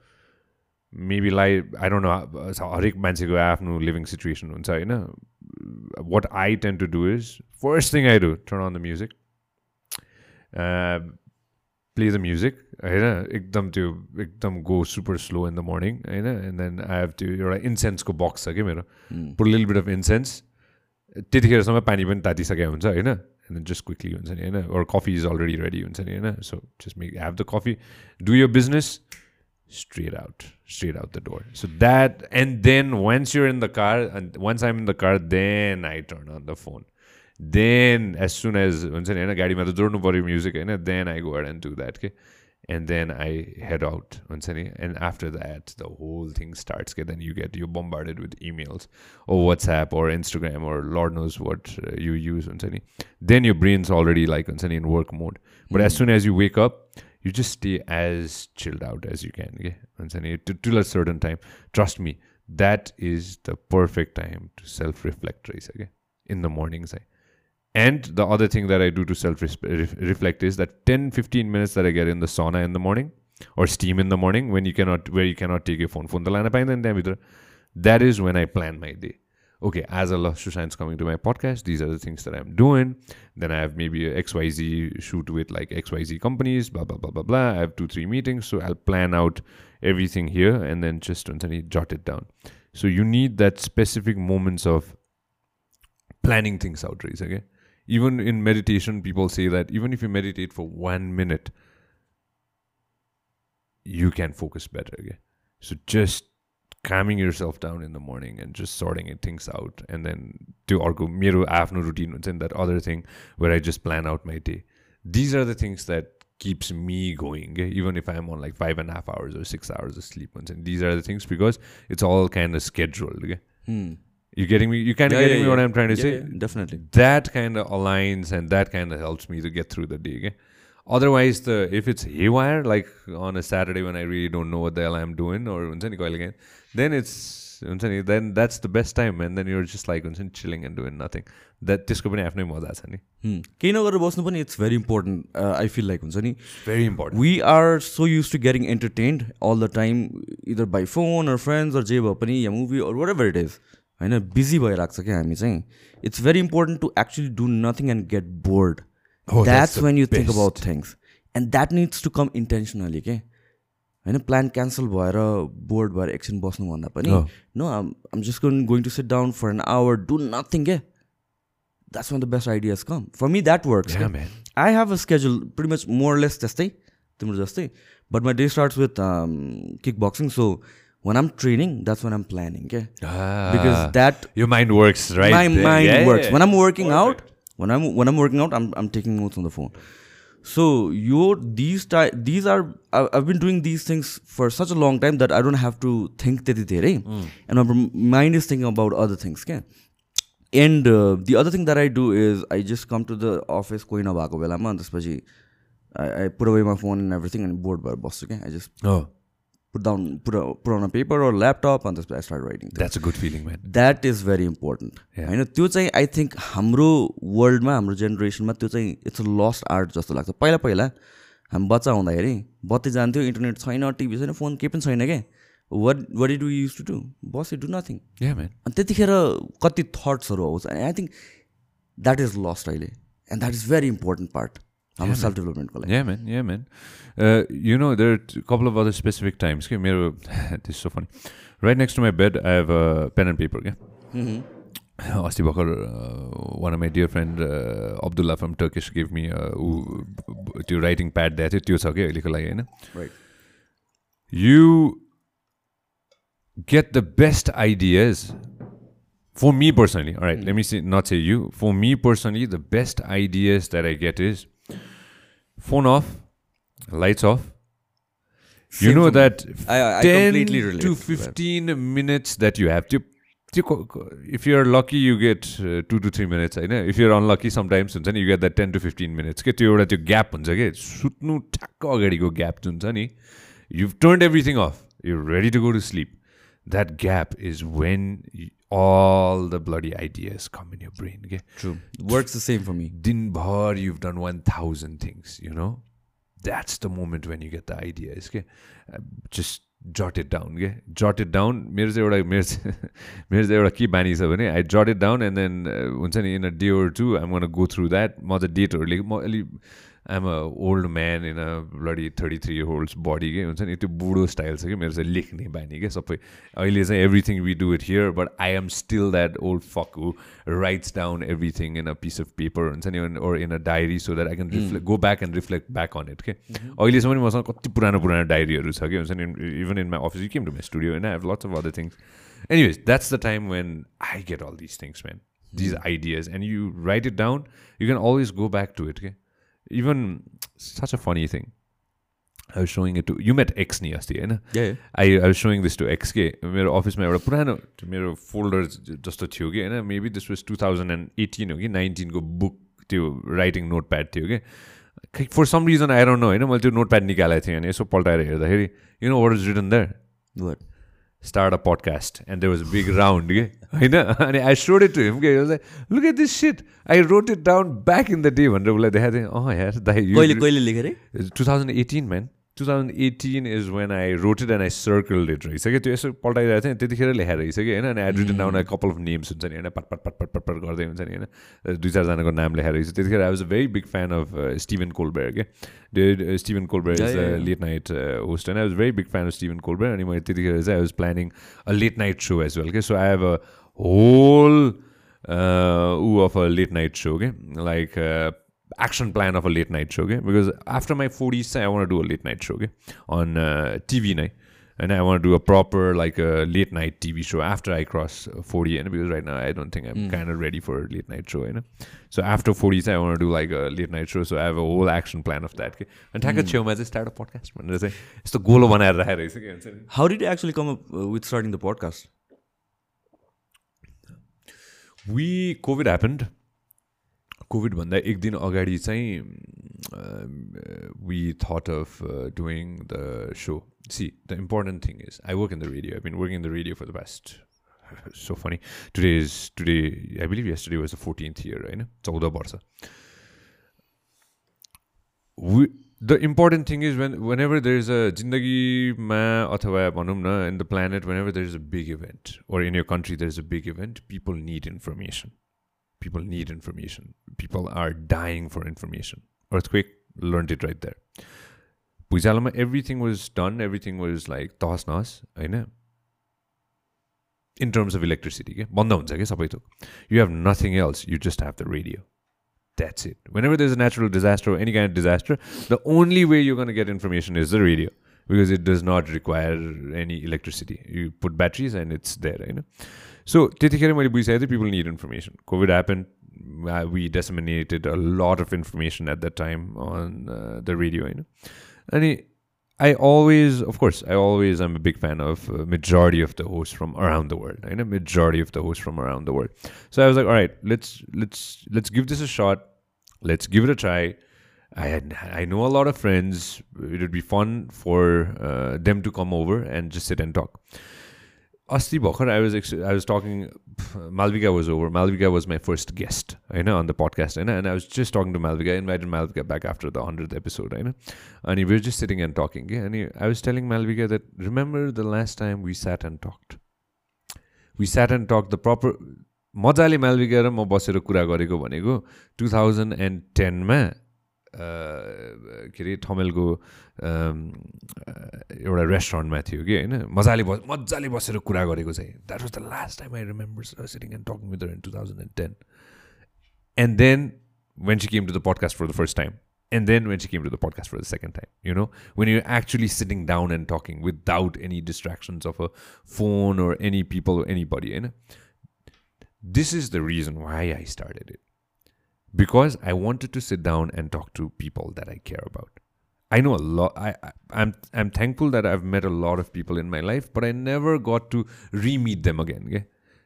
maybe lie I don't no हरेक मान्छेको आफ्नो living situation हुन्छ होइन What I tend to do is first thing I do turn on the music play the music होइन एकदम त्यो एकदम go super slow in the morning होइन एन्ड देन आई हेभ त्यो एउटा इन्सेन्सको बक्स छ कि मेरो पुर लिल बिट अफ इन्सेन्स त्यतिखेरसम्म पानी पनि तातिसकेको हुन्छ होइन एन्ड जस्ट क्विकली हुन्छ नि होइन or coffee is already ready हुन्छ नि होइन so just make have the coffee do your business straight out straight out the door so that and then once you're in the car and once i'm in the car then i turn on the phone then as soon as हुन्छ नि होइन गाडीमा त जोड्नु पऱ्यो music होइन then I go end do that के end then आई head out हुन्छ नि and after that the whole thing starts के then you get you bombarded with emails O WhatsApp ore Instagram ore lord knows what you use हुन्छ नि then you brains already like हुन्छ नि in work mode but as soon as you wake up you just stay as chilled out as you can. Okay? To, till a certain time. Trust me, that is the perfect time to self-reflect, okay? In the mornings. And the other thing that I do to self-reflect is that 10-15 minutes that I get in the sauna in the morning or steam in the morning when you cannot where you cannot take your phone. Phone the line that is when I plan my day okay, as a Sushant's coming to my podcast, these are the things that I'm doing. Then I have maybe a XYZ shoot with like XYZ companies, blah, blah, blah, blah, blah. I have two, three meetings. So I'll plan out everything here and then just jot it down. So you need that specific moments of planning things out, Reese, okay? Even in meditation, people say that even if you meditate for one minute, you can focus better, okay? So just calming yourself down in the morning and just sorting it, things out and then to अर्को मेरो आफ्नो routine हुन्छ नि that other thing where I just plan out my day these are the things that keeps me going even if i'm on like five and a half hours or six hours of sleep and these are the things because it's all kind of scheduled okay? hmm. you getting me you kind of yeah, getting yeah, me what i'm trying to yeah, say definitely that kind of aligns and that kind of helps me to get through the day okay? Otherwise त if it's haywire like on a Saturday one I really don't know what I am doing or हुन्छ नि कहिले काहीँ then it's हुन्छ नि then that's the best time and then you're just like हुन्छ नि chilling and doing nothing that त्यसको पनि आफ्नै मजा छ नि केही नगरेर बस्नु पनि it's very important I feel like हुन्छ नि very important we are so used to getting entertained all the time either by phone or friends or जे भए पनि या movie or whatever it is होइन बिजी भइरहेको छ क्या हामी चाहिँ it's very important to actually do nothing and get bored that's when you think about things and that needs to come intentionally के होइन प्लान क्यान्सल भएर बोर्ड भएर एकछिन बस्नुभन्दा पनि no um just going going to sit down for an hour do nothing के that's when the best ideas come. For me, that works. Yeah, man. I have a schedule pretty much more or less त्यस्तै तिम्रो जस्तै but my day starts with um, kickboxing. So when I'm training, that's when I'm planning. Okay, because Ah, that your mind works, right? my there. mind Yeah, works. yeah. When I'm working Perfect. out, when I'm when I'm working out, I'm I'm taking notes on the phone. So your these ty- these are I- I've been doing these things for such a long time that I don't have to think धेरै and my mind is thinking about other things. Okay. And uh, the other thing that I do is I just come to the office कोही नभएको बेलामा त्यसपछि I, I put away my phone and everything and board भएर बस्छु क्या I just Oh, put down put, a, put on a paper or laptop and I start writing. that's a good feeling, man. Is very important Yeah. होइन त्यो चाहिँ I think हाम्रो वर्ल्डमा हाम्रो जेनेरेसनमा त्यो चाहिँ इट्स अ लस्ट आर्ट जस्तो लाग्छ पहिला पहिला हामी बच्चा हुँदाखेरि बत्ती जान्थ्यो इन्टरनेट छैन टिभी छैन फोन केही पनि छैन क्या वाट वाट इड वी युज टु डु बस it do nothing Yeah, man. अनि त्यतिखेर कति थट्सहरू आउँछ I think that is lost अहिले and that is very important part हाम्रो सेल्फ डेभलपमेन्टको लागि। यहाँ मेन यहाँ man you know there couple of other specific times कि मेरो त्यस्तो पनि right next to my bed I have a pen and paper क्या अस्ति भर्खर one of my dear friend Abdullah from Turkish give me ऊ त्यो राइटिङ प्याड दिएको थियो त्यो छ कि अहिलेको लागि होइन? You get the best ideas for me personally all right mm. See not say not say you. For me personally the best ideas that i phone off, lights off. Same you know that I, I 10 to 15 that. minutes that you have. To if you're lucky you get to to three minutes होइन if you're unlucky sometimes हुन्छ नि you get that ten to fifteen minutes के त्यो एउटा त्यो gap हुन्छ कि सुत्नु ठ्याक्क अगाडिको ग्याप जुन छ नि you turn everything off you ready to go to sleep that gap is when all the bloody ideas come in your brain okay true works the same for me dinbhar you've done 1000 things you know that's the moment when you get the ideas okay Uh, just jot it down okay jot it down मेरो चाहिँ एउटा मेरो चाहिँ मेरो चाहिँ एउटा के बानी छ भने I jot it down and then हुन्छ नि in a day or two I'm gonna go through that म चाहिँ डेटहरू लेख म I'm a old man in a bloody thirty three holds buddy के हुन्छ नि? त्यो बुढो स्टाइल छ कि मेरो चाहिँ लेख्ने बानी क्या सबै। अहिले चाहिँ everything we do it here but I am still that old fuck who writes down everything in a piece of paper हुन्छ नि? Or in a diary so that I can reflect go back and reflect back on it के अहिलेसम्म मसँग कति पुरानो पुरानो डायरीहरू छ कि हुन्छ नि even in my office you came to my studio होइन I have lots of other things anyways that's the time when i get all these things man. These ideas and you write it down you can always go back to it okay even such a funny thing. I was showing it to you met x ni asti होइन या I, I was showing this to X के मेरो अफिसमा एउटा पुरानो मेरो folder जस्तो थियो कि होइन? Maybe this was two thousand and eighteen हो कि नाइन्टिनको बुक त्यो राइटिङ नोट प्याड थियो कि? खै फर सम रिजन आएर नो होइन? मैले त्यो नोट प्याड निकालेको थिएँ अनि यसो पल्टाएर हेर्दाखेरि you know what is written there what start a podcast and there was a big round okay? होइन अनि आई showed it to him okay? He was like, look at this shit I wrote it down back in the day दाइ कहिले कहिले लेखेर है 2018 man 2018 is when I wrote it and I circled it रहेछ क्या त्यो यसो पल्टाइरहेको थिएँ त्यतिखेर लेखाएर रहेछ कि होइन? अनि I written down a couple of names हुन्छ नि होइन? पट पट पट पट पट पट गर्दै हुन्छ नि होइन? दुई चारजनाको नाम लेखाएर रहेछ त्यतिखेर I was a very big fan of Stephen Colbert के Stephen Colbert is yeah. Late night host होइन I was very big fan of Stephen Colbert अनि मैले त्यतिखेर चाहिँ I was planning a late night show as well के so I have a whole ऊ of a late night show के like action plan of a late night show okay because after my 40s i want to do a late night show okay on uh, tv night and i want to do a proper like a late night tv show after i cross uh, 40 and because right now i don't think i'm kind of ready for a late night show you know so after 40s i want to do like a late night show so i have a whole action plan of that okay and ठ्याक्क छेउमा चाहिँ start a podcast भनेर चाहिँ यस्तो गोलो बनाएर राखेर रहेछ कि हुन्छ नि how did actually come up with starting the podcast we covid happened कोभिडभन्दा एक दिन अगाडि चाहिँ we thought of doing the show see the important thing is I work in the radio I been working in the radio for the best so funny today is today I believe yesterday was the fourteenth year होइन चौध वर्ष। The important thing is when whenever there is a जिन्दगीमा अथवा भनौँ न in the planet whenever there is a big event or in your country there is a big event people need information people need information people are dying for information earthquake learned it right there भुइँचालोमा everything was done everything was like तहस नहस होइन in terms of electricity के बन्द हुन्छ क्या सबै थोक you have nothing else you just have the radio that's it whenever there's a natural disaster or any kind of disaster the only way you're going to get information is the radio because it does not require any electricity you put batteries and it's there so, Tithikari Mariburi said that people need information. COVID happened. Uh, we disseminated a lot of information at that time on uh, the radio. You know? And I always, of course, I always am a big fan of uh, majority of the hosts from around the world. You know, majority of the hosts from around the world. So I was like, all right, let's let's let's give this a shot. Let's give it a try. I had, I know a lot of friends. It would be fun for uh, them to come over and just sit and talk. अस्ति भर्खर I was ex I was talking Malvika was over Malvika was my first guest होइन on the podcast होइन and I was just talking to Malvika invited Malvika back after the hundred episode होइन अनि we just sitting and talking कि अनि I was telling Malvika that remember the last time we sat and talked we sat and talk the proper मजाले मालविका र म बसेर कुरा गरेको भनेको टु थाउजन्ड एन्ड टेनमा के अरे थमेलको एउटा रेस्टुरेन्टमा थियो कि होइन? मजाले बस मजाले बसेर कुरा गरेको चाहिँ। That was the last time I remember sitting and talking with in two thousand and ten and then when you came to the podcast for the first time and then when you came to the podcast for the second time you know when you actually sitting down and talking without any distractions of a phone or any people anybody होइन this is the reason why I started it because I wanted to sit down and talk to people that I care about. I know a lot. I, I I'm I'm thankful that I've met a lot of people in my life, but I never got to re-meet them again. Okay?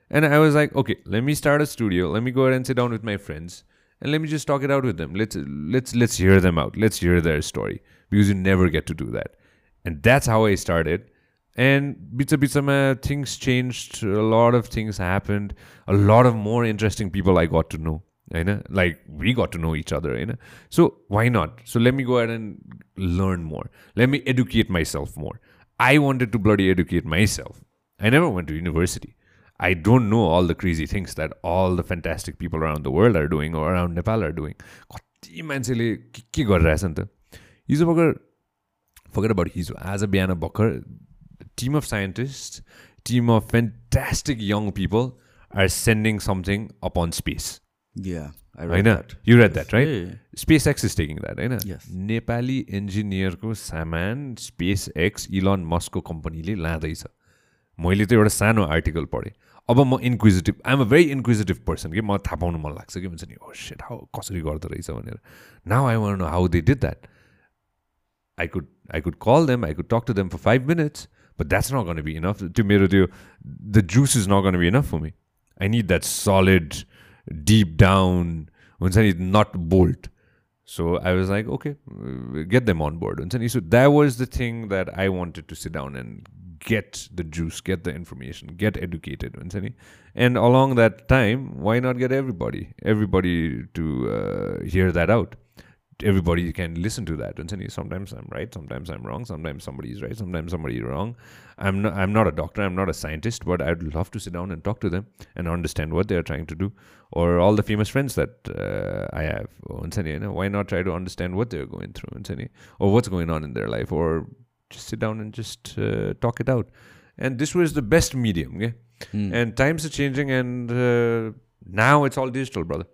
And I was like, okay, let me start a studio. Let me go ahead and sit down with my friends, and let me just talk it out with them. Let's let's let's hear them out. Let's hear their story because you never get to do that. And that's how I started. And bitsa bitsa things changed. A lot of things happened. A lot of more interesting people I got to know होइन like we got to know each other होइन so why not so let me go add and learn more let me educate my self more I wanted to bloody educate my self I never want to university I don't know all the crazy things that all the fantastic people around the world are doing or around Nepal are doing. कति मान्छेले के के गरिरहेछ नि त हिजो भर्खर forget about हिजो आज बिहान भर्खर team of scientist team of fantastic young people are sending something upon space होइन you read that right space X is taking that होइन नेपाली इन्जिनियरको सामान स्पेस एक्स इलन मस्कको कम्पनीले लाँदैछ। मैले त एउटा सानो आर्टिकल पढेँ। अब म inquisitive I'm a very inquisitive person कि म थाहा पाउनु मन लाग्छ कि भन्छ नि ओ सेट हाउ कसरी गर्दो रहेछ? भनेर। Now I want know how they did that I could I could call them I could talk to them for five minutes but that's not gonna be enough त्यो मेरो त्यो the juice is not gonna be enough for me I need that solid deep down it's not bolt. So i was like okay get them on board so that was the thing that i wanted to sit down and get the juice get the information get educated and along that time why not get everybody everybody to uh, hear that out everybody can listen to that and say sometimes i'm right sometimes i'm wrong sometimes somebody's right sometimes somebody's wrong. I'm not i'm not a doctor i'm not a scientist but i'd love to sit down and talk to them and understand what they're trying to do or all the famous friends that uh, i have you? Know, why not try to understand what they're going through or what's going on in their life or just sit down and just uh, talk it out. And this was the best medium okay? Mm. and times are changing and uh, now it's all digital brother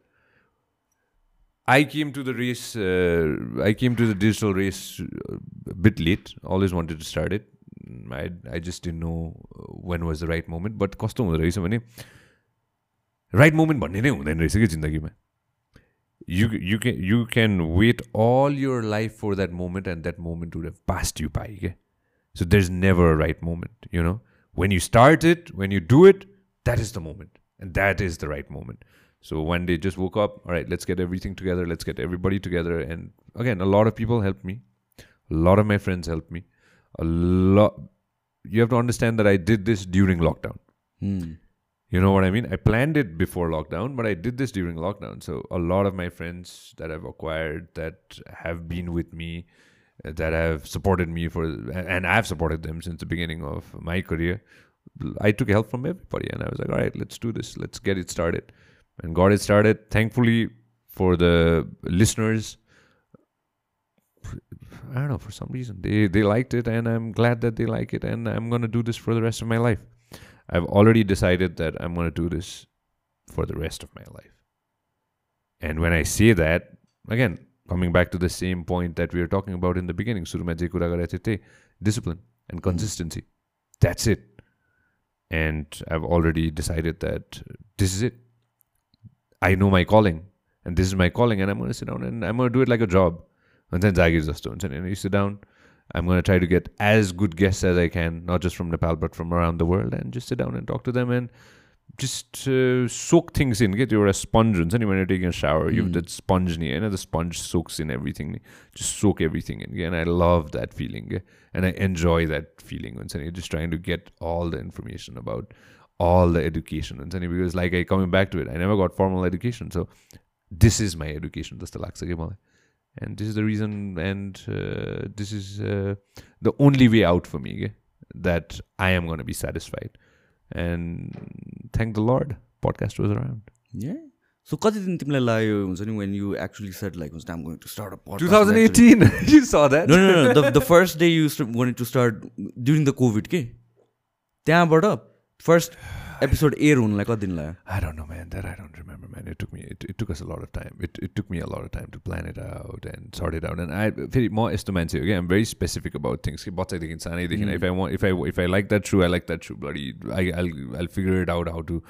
I came to the race. Uh, I came to the digital race a bit late. Always wanted to start it. I I just didn't know when was the right moment. But कस्तो हुँदो रहेछ भने right moment भन्ने नै हुँदैन रहेछ कि जिन्दगीमा you you can you can wait all your life for that moment and that moment would have passed you by okay? so there's never a right moment you know when you start it when you do it that is the moment and that is the right moment so one day just woke up, all right, let's get everything together, let's get everybody together. And again, a lot of people helped me. A lot of my friends helped me. A lot you have to understand that I did this during lockdown. Hmm. You know what I mean? I planned it before lockdown, but I did this during lockdown. So a lot of my friends that I've acquired that have been with me, that have supported me for, and I've supported them since the beginning of my career. I took help from everybody, and I was like, all right, let's do this. Let's get it started and got it started. Thankfully for the listeners, I don't know for some reason they they liked it, and I'm glad that they like it, and I'm gonna do this for the rest of my life. I've already decided that I'm going to do this for the rest of my life. And when I say that, again, coming back to the same point that we were talking about in the beginning, discipline and consistency. That's it. And I've already decided that this is it. I know my calling, and this is my calling, and I'm going to sit down and I'm going to do it like a job. And then Zagir just don't. And you sit down, I'm going to try to get as good guests as I can, not just from Nepal, but from around the world, and just sit down and talk to them and just uh, soak things in. Get your sponge and when you're taking a shower, mm. you have hmm. that sponge you know, the sponge soaks in everything. Just soak everything in. And I love that feeling. And I enjoy that feeling. And you're just trying to get all the information about all the education. And because like I coming back to it, I never got formal education. So this is my education. That's the लाग्छ and this is the reason and uh, this is uh, the only way out for me that i am going to be satisfied and thank the lord podcast was around yeah so कति दिन तिमीलाई लाग्यो हुन्छ नि when you actually said like I'm going to start a podcast 2018 you saw that no no no the, the first day you wanted to start during the covid के त्यहाँबाट first episode air हुनुलाई कति दिन लाग्यो I don't know man that I don't remember man it took me it, it took us a lot of time it, it took me a lot of time to plan it out and sort it out and I फेरि म यस्तो मान्छे हो कि I'm very specific about things कि बच्चादेखि सानैदेखि if I want if I if I like that shoe I like that shoe bloody I, I'll, I'll figure it out how to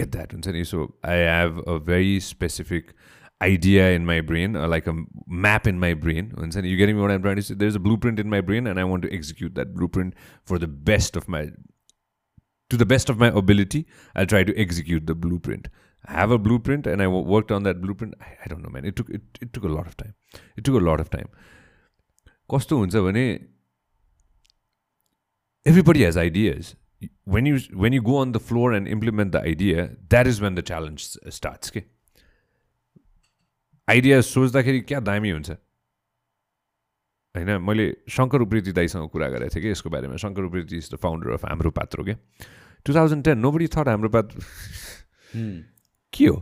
get that हुन्छ नि so I have a very specific idea in my brain or like a map in my brain हुन्छ नि you getting me what I'm trying to say there's a blueprint in my brain and I want to execute that blueprint for the best of my to the best of my ability, I'll try to execute the blueprint. I have a blueprint and I worked on that blueprint. I, I don't know, man. It took it, it took a lot of time. It took a lot of time. कस्तो हुन्छ भने everybody has ideas. When you when you go on the floor and implement the idea, that is when the challenge starts. के idea सोच्दाखेरि क्या दामी हुन्छ होइन मैले शङ्कर उप्रेती दाईसँग कुरा गरेको थिएँ कि यसको बारेमा। Shankar Upreti is the founder of Hamro Patro के two thousand ten nobody thought Hamro पात के हो?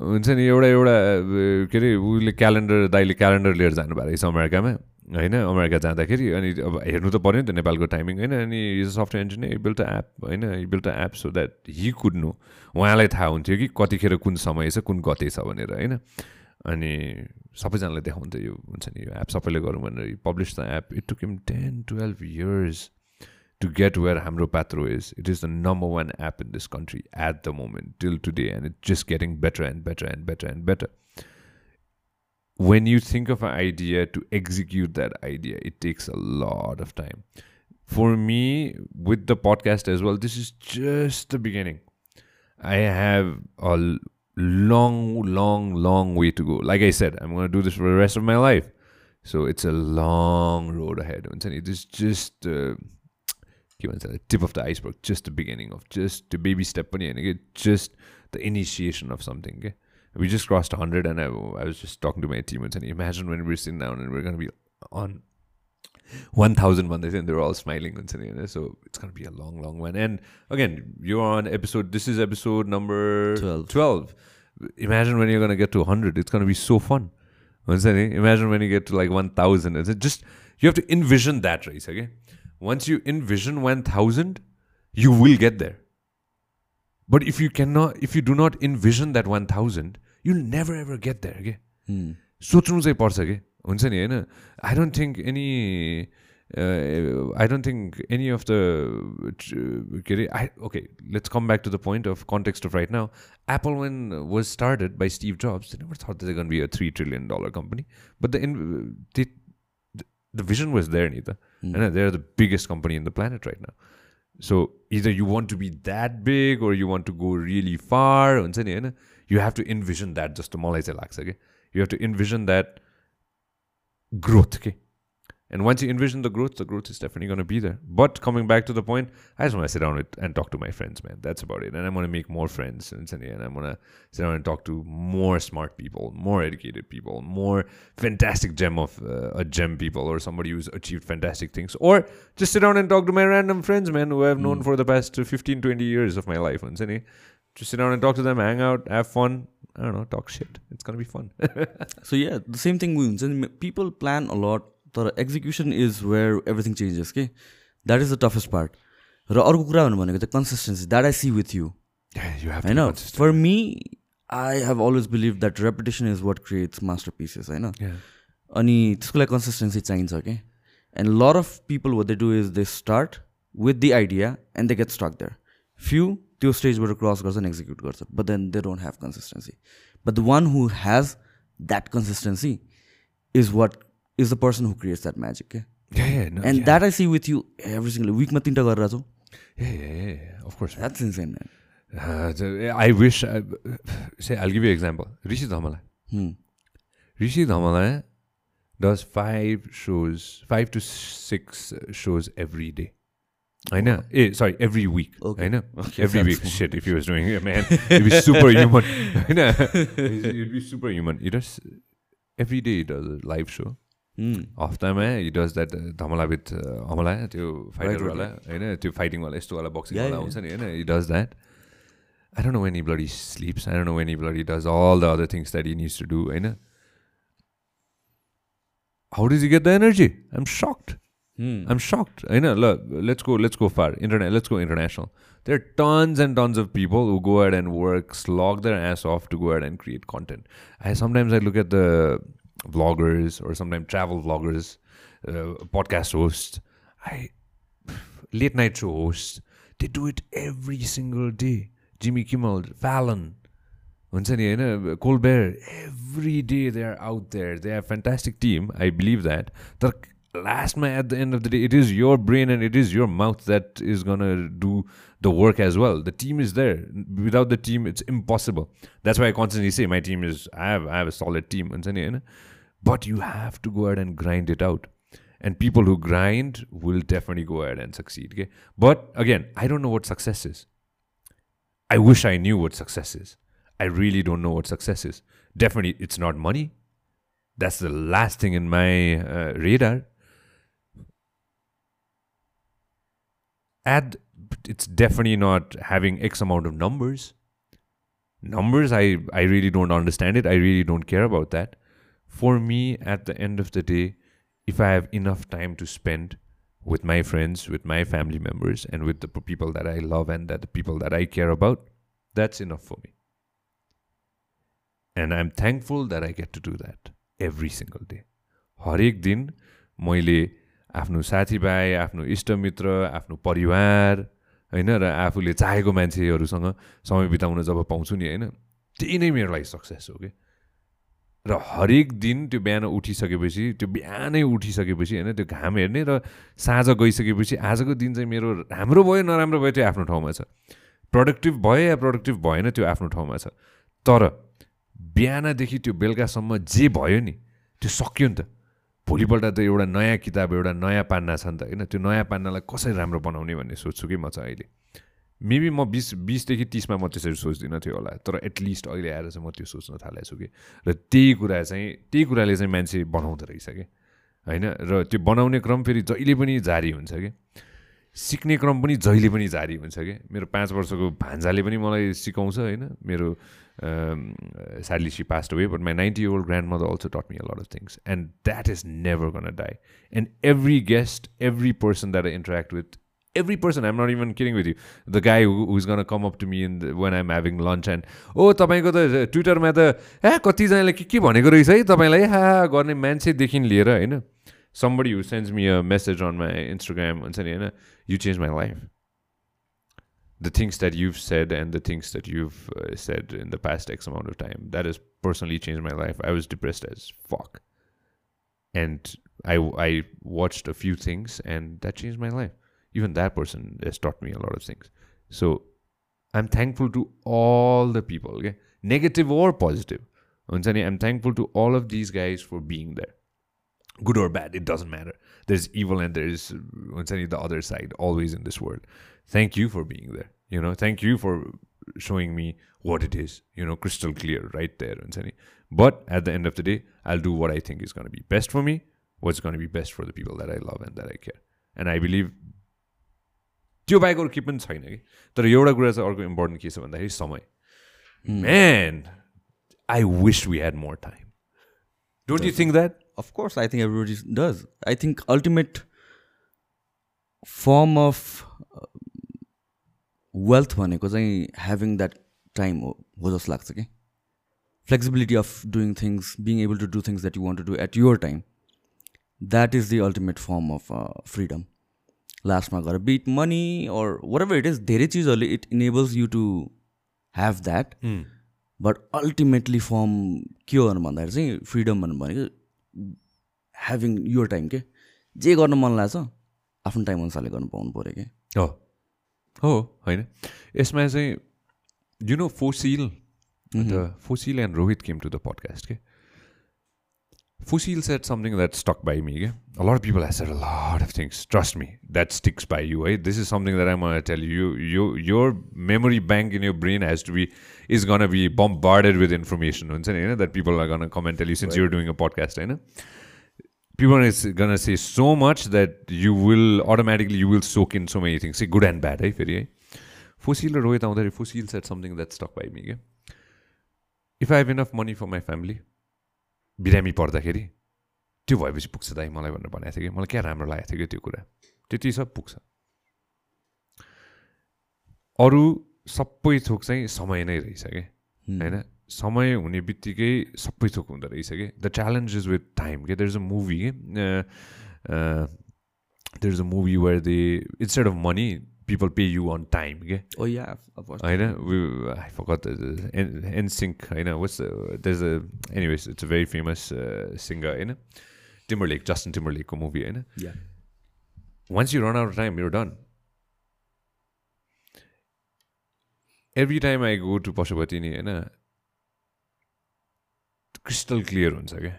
हुन्छ नि एउटा एउटा के अरे उसले क्यालेन्डर दाइले क्यालेन्डर लिएर जानुभएको रहेछ अमेरिकामा होइन? अमेरिका जाँदाखेरि अनि अब हेर्नु त पऱ्यो नि त नेपालको टाइमिङ होइन? अनि is a software engineer built app होइन? Built app so that he could know उहाँलाई थाहा हुन्थ्यो कि कतिखेर कुन समय छ कुन गते छ भनेर होइन? अनि सबैजनालाई देखाउँछ यो हुन्छ नि यो एप सबैले गरौँ भनेर publish the app it took him ten twelve years to get where Hamro Patro is. It is the number one app in this country at the moment, till today, and it's just getting better and better and better and better. When you think of an idea to execute that idea, it takes a lot of time. For me, with the podcast as well, this is just the beginning. I have a long, long, long way to go. Like I said, I'm going to do this for the rest of my life. So it's a long road ahead. It is just. Uh, के भन्छ tip of the iceberg just the beginning of just त्यो baby step पनि होइन कि just the initiation of something के we just crossed 100 and I, I was just talking to my team and saying imagine when we're sitting down and we're going to be on 1000 भन्दै थियो they're all smiling हुन्छ नि so it's going to be a long long one and again you're on episode this is episode number 12, 12. imagine when you're going to get to 100 it's going to be so fun हुन्छ नि imagine when you get to like 1000 it's just you have to envision that race okay once you envision 1000 you will get there but if you cannot if you do not envision that 1000 you'll never ever get there okay सोच्नु चाहिँ पर्छ कि हुन्छ नि होइन I don't think any I don't think any of the के अरे आई okay let's come back to the point of context of right now Apple when was started by Steve jobs never that the gonna be a three trillion dollar company but the in the vision was there नि त Mm. And they're the biggest company in the planet right now. So either you want to be that big or you want to go really far. You have to envision that just to मलाई चाहिँ लाग्छ कि You have to envision that growth Okay. And once you envision the growth, the growth is definitely going to be there. But coming back to the point, I just want to sit down and talk to my friends, man. That's about it. And I'm going to make more friends. And, and I'm going to sit down and talk to more smart people, more educated people, more fantastic gem of uh, a gem people or somebody who's achieved fantastic things. Or just sit down and talk to my random friends, man, who I've known mm. for the past 15, 20 years of my life. And just sit down and talk to them, hang out, have fun. I don't know, talk shit. It's going to be fun. so, yeah, the same thing. People plan a lot तर execution is where everything changes के that is the toughest part र अर्को कुरा भन्नु भनेको चाहिँ consistency that I see with you होइन for me I have always believe that reputation is what creates masterpieces होइन अनि त्यसको लागि कन्सिस्टेन्सी चाहिन्छ कि and lot of people what they do is they start with the idea and they get stuck there few त्यो स्टेजबाट cross गर्छन् execute गर्छ but then they don't have consistency but the one who has that consistency is what is the person who creates that magic के and that I see with you every single विकमा तिनवटा गरेर छौँ of course that's insane म्यान I wish से I'll give you an example. Rishi Dhamala. Hmm. Rishi Dhamala does five shows, five to six shows every day. I know. Eh, sorry, every week. Okay. I know. Okay, every week. Shit, if he was doing it, man, he'd be superhuman. I know. He'd be superhuman. He does every day. He does a live show. हफ्तामा हि does that Dhamala with हमला त्यो फाइटरवाला होइन त्यो फाइटिङवाला यस्तोवाला बक्सिङवाला आउँछ नि होइन हि does that I don't know when he bloody sleeps. I don't know when he bloody does all the other things that he needs to do. I know. How does he get the energy? I'm shocked. Hmm. I'm shocked. I know. Look, let's go. Let's go far. Internet. Let's go international. There are tons and tons of people who go ahead and work, slog their ass off to go ahead and create content. I sometimes I look at the vloggers or sometimes travel vloggers, uh, podcast hosts. I late night show hosts. They do it every single day Jimmy Kimmel फ्यालन हुन्छ नि होइन कोलबेयर every day they are out there they are fantastic team I believe that तर लास्टमा eight the end of the day it is your brain and it is your mouth that is gonna do the work as well the Tim is there without the Tim it's impossible that's why कन्सन्टली से my team is I have I have a solid Tim हुन्छ नि होइन but you have to go ahead and grind it out. And people who grind will definitely go ahead and succeed okay? But again i don't know what success is. I wish i knew what success is. I really don't know what success is. Definitely it's not money. That's the last thing in my uh, radar. Add it's definitely not having x amount of numbers. Numbers i i really don't understand it. I really don't care about that. For me, at the end of the day, if I have enough time to spend with my friends, with my family members, and with the people that I love and that the people that I care about, that's enough for me. And I'm thankful that I get to do that every single day. हरेक दिन मैले आफ्नो साथीभाइ आफ्नो इष्टमित्र आफ्नो परिवार होइन र आफूले चाहेको मान्छेहरूसँग समय बिताउन जब पाउँछु नि होइन त्यही नै मेरो लागि सक्सेस हो कि र हरेक दिन त्यो बिहान उठिसकेपछि त्यो बिहानै उठिसकेपछि होइन त्यो घाम हेर्ने र साँझ गइसकेपछि आजको दिन चाहिँ मेरो राम्रो भयो नराम्रो भयो त्यो आफ्नो ठाउँमा छ। प्रडक्टिभ भयो या प्रडक्टिभ भएन त्यो आफ्नो ठाउँमा छ। तर बिहानदेखि त्यो बेलुकासम्म जे भयो नि त्यो सक्यो नि त। भोलिपल्ट त एउटा नयाँ किताब एउटा नयाँ पान्ना छ नि त होइन? त्यो नयाँ पान्नालाई कसरी राम्रो बनाउने भन्ने सोध्छु कि म चाहिँ अहिले? मेबी म बिस बिसदेखि तिसमा म त्यसरी सोच्दिनँ थियो होला तर एटलिस्ट अहिले आएर चाहिँ म त्यो सोच्न थालेको छु कि। र त्यही कुरा चाहिँ त्यही कुराले चाहिँ मान्छे बनाउँदो रहेछ कि होइन? र त्यो बनाउने क्रम फेरि जहिले पनि जारी हुन्छ कि। सिक्ने क्रम पनि जहिले पनि जारी हुन्छ कि। मेरो पाँच वर्षको भान्जाले पनि मलाई सिकाउँछ होइन? मेरो sadly she passed away but my ninety old grandmother also taught me a lot of things and that is never gonna die and every guest every person that I interact with every person i'm not even kidding with you the guy who, who's going to come up to me in the, when i'm having lunch and ओ तपाईँको त ट्विटरमा त ए कतिजनाले के के भनेको रहेछ है तपाईँलाई हा गर्ने मान्छेदेखि लिएर होइन somebody who sends me a message on my Instagram and saying, you changed my life. The things that you've said and the things that you've uh, said in the past X amount of time, that has personally changed my life. I was depressed as fuck. And I, I watched a few things and that changed my life. Even that person has taught me a lot of things. So I'm thankful to all the people, okay? Negative or positive. I'm thankful to all of these guys for being there good or bad it doesn't matter there's evil and there's the other side always in this world thank you for being there you know thank you for showing me what it is you know crystal clear right there but at the end of the day i'll do what i think is going to be best for me what's going to be best for the people that i love and that i care and i believe त्यो बाहेक अरू के पनि छैन कि। तर एउटा कुरा चाहिँ अर्को इम्पोर्टेन्ट के छ भन्दाखेरि समय। Man I wish we had more time don't you think that i think everybody does. I think ultimate form of uh, wealth भनेको चाहिँ ह्याभिङ द्याट टाइम हो हो जस्तो लाग्छ कि। Flexibility of doing things being able to do things that you want to do at your time that is the ultimate form of freedom लास्टमा गएर be it money or whatever it is धेरै चिजहरूले it enables you to have that but ultimately form के हो भन्दाखेरि चाहिँ freedom भन्नु भनेको having your time के? जे गर्न मन लाग्छ आफ्नो टाइम अनुसारले गर्नु पाउनु पऱ्यो कि? हो हो होइन। यसमा चाहिँ you know Fusil Fusil and Rohit came to the podcast के? Fusil said something that stuck by me. Yeah? A lot of people have said a lot of things. Trust me, that sticks by you. Right? This is something that I'm gonna tell you. You, your memory bank in your brain has to be is gonna be bombarded with information. You know, that people are gonna come and tell you since right. you're doing a podcast. You know? People are gonna say so much that you will automatically you will soak in so many things. Say good and bad. Right? फेरि Fusil र रोहित आउँदाखेरि Fusil said something that stuck by me. Yeah? If I have enough money for my family, बिरामी पर्दाखेरि त्यो भएपछि पुग्छ दाइ मलाई भनेर भनेको थियो कि। मलाई क्या राम्रो लागेको थियो कि त्यो कुरा। त्यति सब पुग्छ। अरू सबै थोक चाहिँ समय नै रहेछ कि। होइन? समय हुने बित्तिकै सबै थोक हुँदो रहेछ कि। The challenge is with time के। देयर इज अ मुभी के there is a movie where they instead of money people pay you on time के होइन आई फकत एन एनसिङ्क होइन what's anyways it's a very famous singer होइन Timberlake Justin timber लेकको movie होइन once you run out time you done every time I go to Pashupati नि होइन crystal clear हुन्छ क्या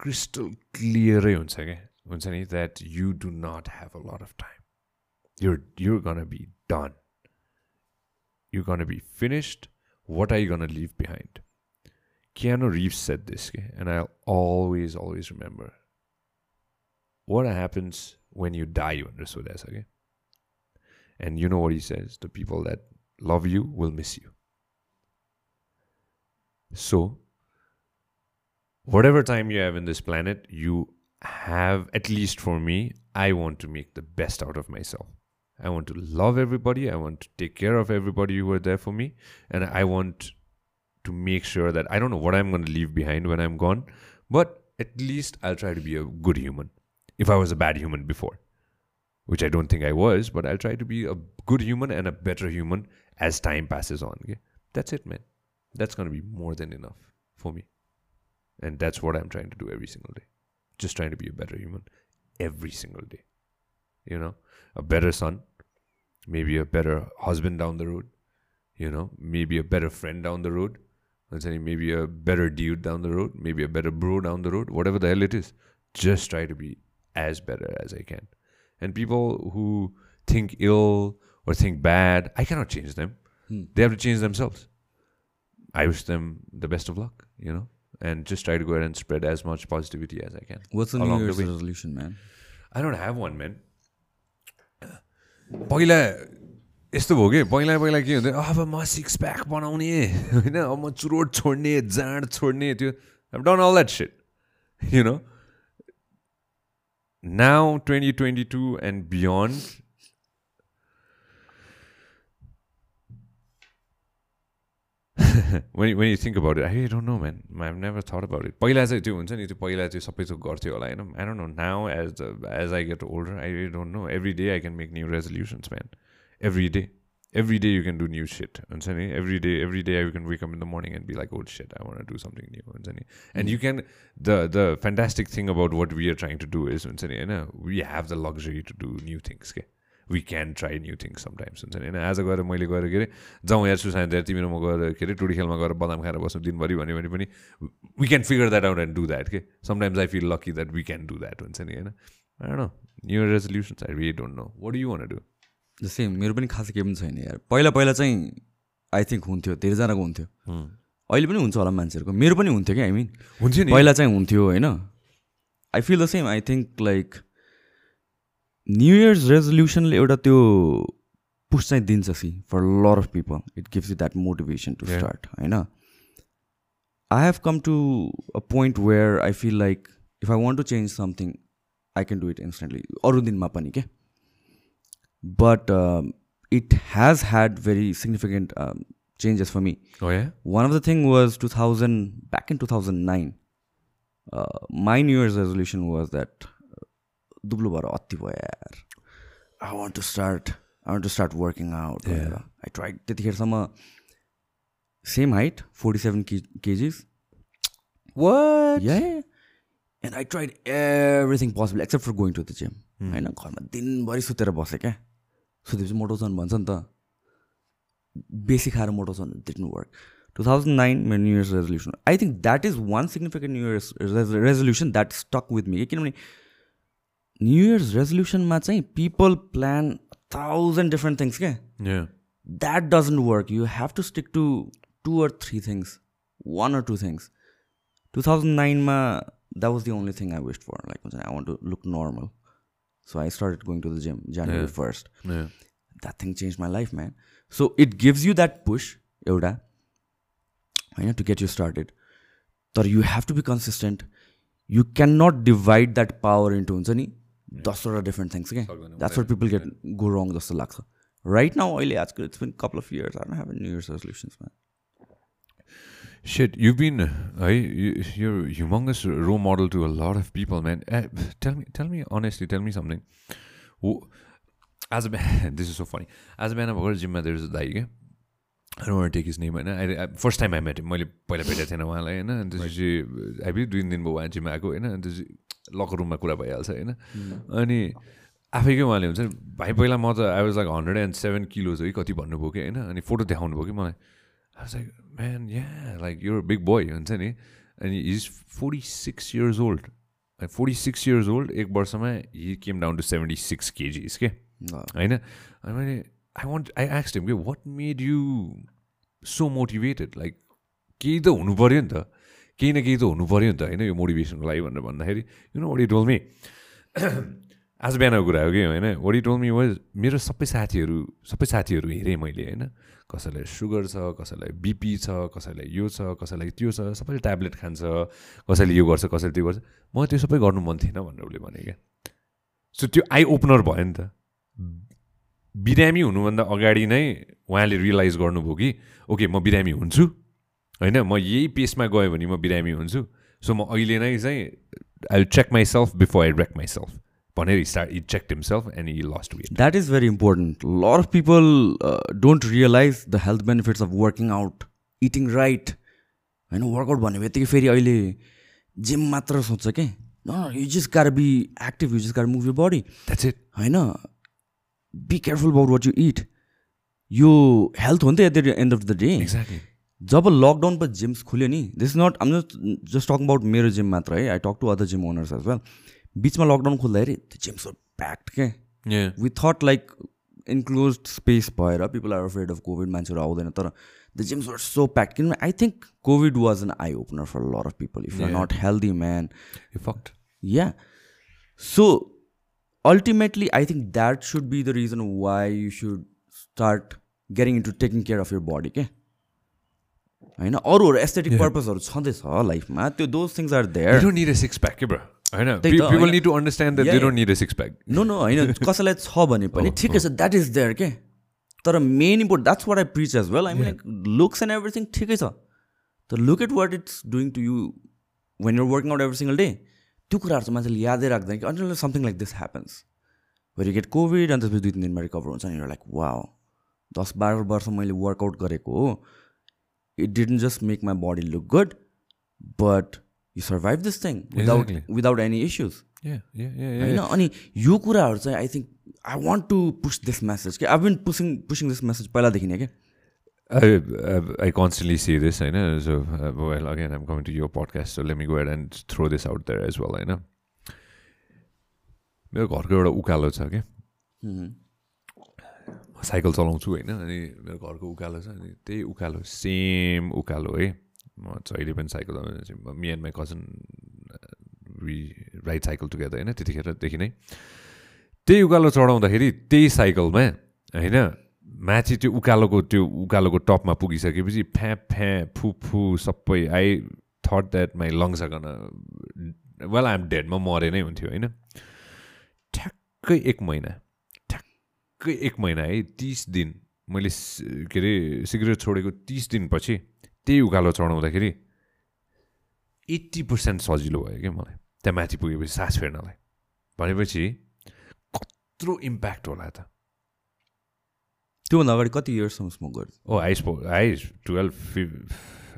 क्रिस्टल क्लियरै हुन्छ क्या हुन्छ नि that you do not have a lot of time you're you're gonna be done. You're gonna be finished. What are you gonna leave behind? Keanu reeves said this and i'll always always remember. What happens when you die you understood that okay? And you know what he says the people that love you will miss you. So whatever time you have in this planet you have at least for me i want to make the best out of myself I want to love everybody. I want to take care of everybody who are there for me. And I want to make sure that I don't know what I'm going to leave behind when I'm gone, but at least I'll try to be a good human. If I was a bad human before, which I don't think I was, but I'll try to be a good human and a better human as time passes on. Okay? That's it, man. That's going to be more than enough for me. And that's what I'm trying to do every single day. Just trying to be a better human every single day. You know, a better son, maybe a better husband down the road, you know, maybe a better friend down the road. I'm saying maybe a better dude down the road, maybe a better bro down the road, whatever the hell it is. Just try to be as better as I can. And people who think ill or think bad, I cannot change them. Hmm. They have to change themselves. I wish them the best of luck, you know, and just try to go ahead and spread as much positivity as I can. What's the New Year's resolution, man? I don't have one, man. पहिला यस्तो भयो कि? पहिला पहिला के हुन्थ्यो? अब म सिक्स प्याक बनाउने होइन? अब म चुरोट छोड्ने जाँड छोड्ने त्यो done all that set you know now twenty twenty two and beyond when when you think about it, I don't know, man. I've never thought about it. पहिला चाहिँ त्यो हुन्छ नि त्यो पहिला चाहिँ सबै थोक गर्थ्यो होला होइन? I don't know now as as I get older I don't know every day I can make new resolutions man every day every day you can do new set हुन्छ नि every day every day I can wake up in the morning and be like old set I want do something new हुन्छ नि and you can the the fantastic thing about what we are trying to do is हुन्छ नि होइन we have the luxury to do new things के we can try new things sometimes हुन्छ नि. होइन आज गएर मैले गएर के अरे जाउँ या सुसाइन दिएर तिमी म गएर के अरे टुडी खेलमा गएर बदाम खाएर बस्नु दिनभरि भन्यो भने पनि we can figure that out and do that के sometimes I feel lucky that we can do that हुन्छ नि होइन? No new resolutions I we don't know what you want do same मेरो पनि खास केही पनि छैन यार। पहिला पहिला चाहिँ आई थिङ्क हुन्थ्यो धेरैजनाको हुन्थ्यो। अहिले पनि हुन्छ होला मान्छेहरूको। मेरो पनि हुन्थ्यो कि आई मिन हुन्थ्यो पहिला चाहिँ हुन्थ्यो होइन? I feel the same I think like New Year's रेजोल्युसनले एउटा त्यो पुस चाहिँ दिन्छ see for lot of people it gives you that motivation to start होइन I have come to a point where I feel like if I want to change something I can do it instantly अरू दिनमा पनि के but has had very significant um, changes for me. Oh yeah. One of the thing was 2000 back in 2009. Uh, my New Year's resolution was that दुब्लो भएर अति भयो यार I want to start I want to start working out भनेर I try त्यतिखेरसम्म same height forty seven KGs and I tried everything possible except for going to the gym होइन घरमा दिनभरि सुतेर बसेँ क्या। सुतेपछि मोटाउँछन् भन्छ नि त। बेसी खाएर मोटाउँछन् didn't work two thousand nine मेरो new years resolution I think that is one significant new years resolution that stuck with me किनभने न्यु इयर्स रेजोल्युसनमा चाहिँ people plan thousand different things क्या that doesn't work you have to stick to two or three things one or to things two thousand नाइनमा that was the only thing I waste for like हुन्छ I want to look normal so I started going to the gym January first that thing change my life man so it gives you that push एउटा होइन to get you started तर you have to be consistent you can not divide that power into हुन्छ नि दसवटा different things क्या that's what people get go wrong जस्तो लाग्छ right now अहिले आजकल it's been couple of years are have New Year's रेजोल्युसन्समा Shit, you've been, hey, you're humongous role model to a lot of people, man. Uh, tell me, tell me honestly, tell me something. As a man, this is so funny. As a man, I've a gym. There's a guy. I don't want to take his name होइन first time I met मैले पहिला भेटेको थिएन उहाँलाई होइन अनि त्यसपछि हामी दुई दिन भयो उहाँ जिम आएको होइन त्यसपछि लकर रुममा कुरा भइहाल्छ होइन। अनि आफैकै उहाँले हुन्छ भाइ पहिला म त I was like hundred and seven kilos है कति भन्नुभयो कि होइन अनि फोटो देखाउनु भयो कि मलाई। आई वाज लाइक म्यान या लाइक यो बिग बोय हुन्छ नि। अनि is forty six years old forty six years old एक वर्षमा he came down to seventy six kgs के होइन? अनि मैले आई वान्ट आई एक्स हिम के what made you so motivated like केही त हुनु पऱ्यो नि त। केही न केही त हुनु पऱ्यो नि त होइन? यो मोटिभेसनको लागि भनेर भन्दाखेरि यु नो वडी टोल मी आज बिहानको कुरा हो कि होइन? वडी टोल मी वाज मेरो सबै साथीहरू सबै साथीहरू हेरेँ मैले होइन? कसैलाई सुगर छ कसैलाई बिपी छ कसैलाई यो छ कसैलाई त्यो छ सबैले ट्याब्लेट खान्छ कसैले यो गर्छ कसैले त्यो गर्छ। म त्यो सबै गर्नु मन थिएन भनेर उसले भने क्या। सो त्यो आई ओपनर भयो नि त। बिरामी हुनुभन्दा अगाडि नै उहाँले रियलाइज गर्नुभयो कि ओके म बिरामी हुन्छु। होइन म यही पेसमा गयो भने म बिरामी हुन्छु। सो म अहिले नै चाहिँ I check myself before I wreck myself भनेर start he check himself and he lost weight that is very important lot of people don't realize the health benefits of working out eating right होइन workout भन्ने बित्तिकै फेरि अहिले gym मात्र सोध्छ कि? You just gotta be active you just gotta move you body that's it होइन be careful about what you eat yo health हो नि त at the end of the day exactly जब लकडाउन पछि जिम्स खुल्यो नि this not I'm just just talk about मेरो gym मात्र है I talk to other gym owners as well बिचमा लकडाउन खुल्दाखेरि त्यो जिम्स प्याक्ड के? We thought like enclose space भएर people are afraid of COVID मान्छेहरू आउँदैन तर the gyms were so packed किनभने I think COVID was an eye opener for lot of people if are not healthy man fact yeah so ultimately i think that should be the reason why you should start getting into taking care of your body के होइन अरूहरू aesthetic पर्पजहरू छँदैछ लाइफमा त्यो those things are there don't need a six pack के bro होइन। People need to understand that they don't need a six pack no no होइन कसैलाई छ भने पनि ठिकै छ द्याट इज देयर के तर main import that's what I preach as well I mean like looks and everything ठिकै छ. तर look at what it's doing to you when you're working out every single day त्यो कुराहरू चाहिँ मान्छेले यादै राख्दैन कि अन्त something like this happens very get COVID अन्त त्यसपछि दुई तिन दिनमा रिकभर हुन्छ नि लाइक वा दस बाह्र वर्ष मैले वर्कआउट गरेको हो it didn't just make my body look good but you survive this thing without without any issues होइन अनि यो कुराहरू चाहिँ I think I want to push this message कि I been pushing pushing this message पहिलादेखि नै क्या I, I, I constantly see this, I know. So, uh, well, again, I'm coming to your podcast, so let me go ahead and throw this out there as well, I know. मेरो घरको एउटा उकालो छ क्या cycle चलाउँछु होइन अनि मेरो घरको उकालो छ अनि त्यही उकालो सेम उकालो है। म जहिले पनि साइकल चलाउँछु me and my cousin we ride cycle together होइन त्यतिखेरदेखि नै। त्यही उकालो चढाउँदाखेरि त्यही साइकलमा होइन माथि त्यो उकालोको त्यो उकालोको टपमा पुगिसकेपछि फ्याँ फ्याँ फु फु सबै I thought that my lungs gonna well I'm dead म मरे नै हुन्थ्यो होइन। ठ्याक्कै एक महिना। ठ्याक्कै एक महिना है तिस दिन। मैले के अरे सिगरेट छोडेको तिस दिनपछि त्यही उकालो चढाउँदाखेरि एट्टी पर्सेन्ट सजिलो भयो क्या मलाई त्यहाँ माथि पुगेपछि सास फेर्नलाई। भनेपछि कत्रो इम्प्याक्ट होला त। त्योभन्दा अगाडि कति इयर्ससम्म स्मोक गर्छ ओ I smoke I twelve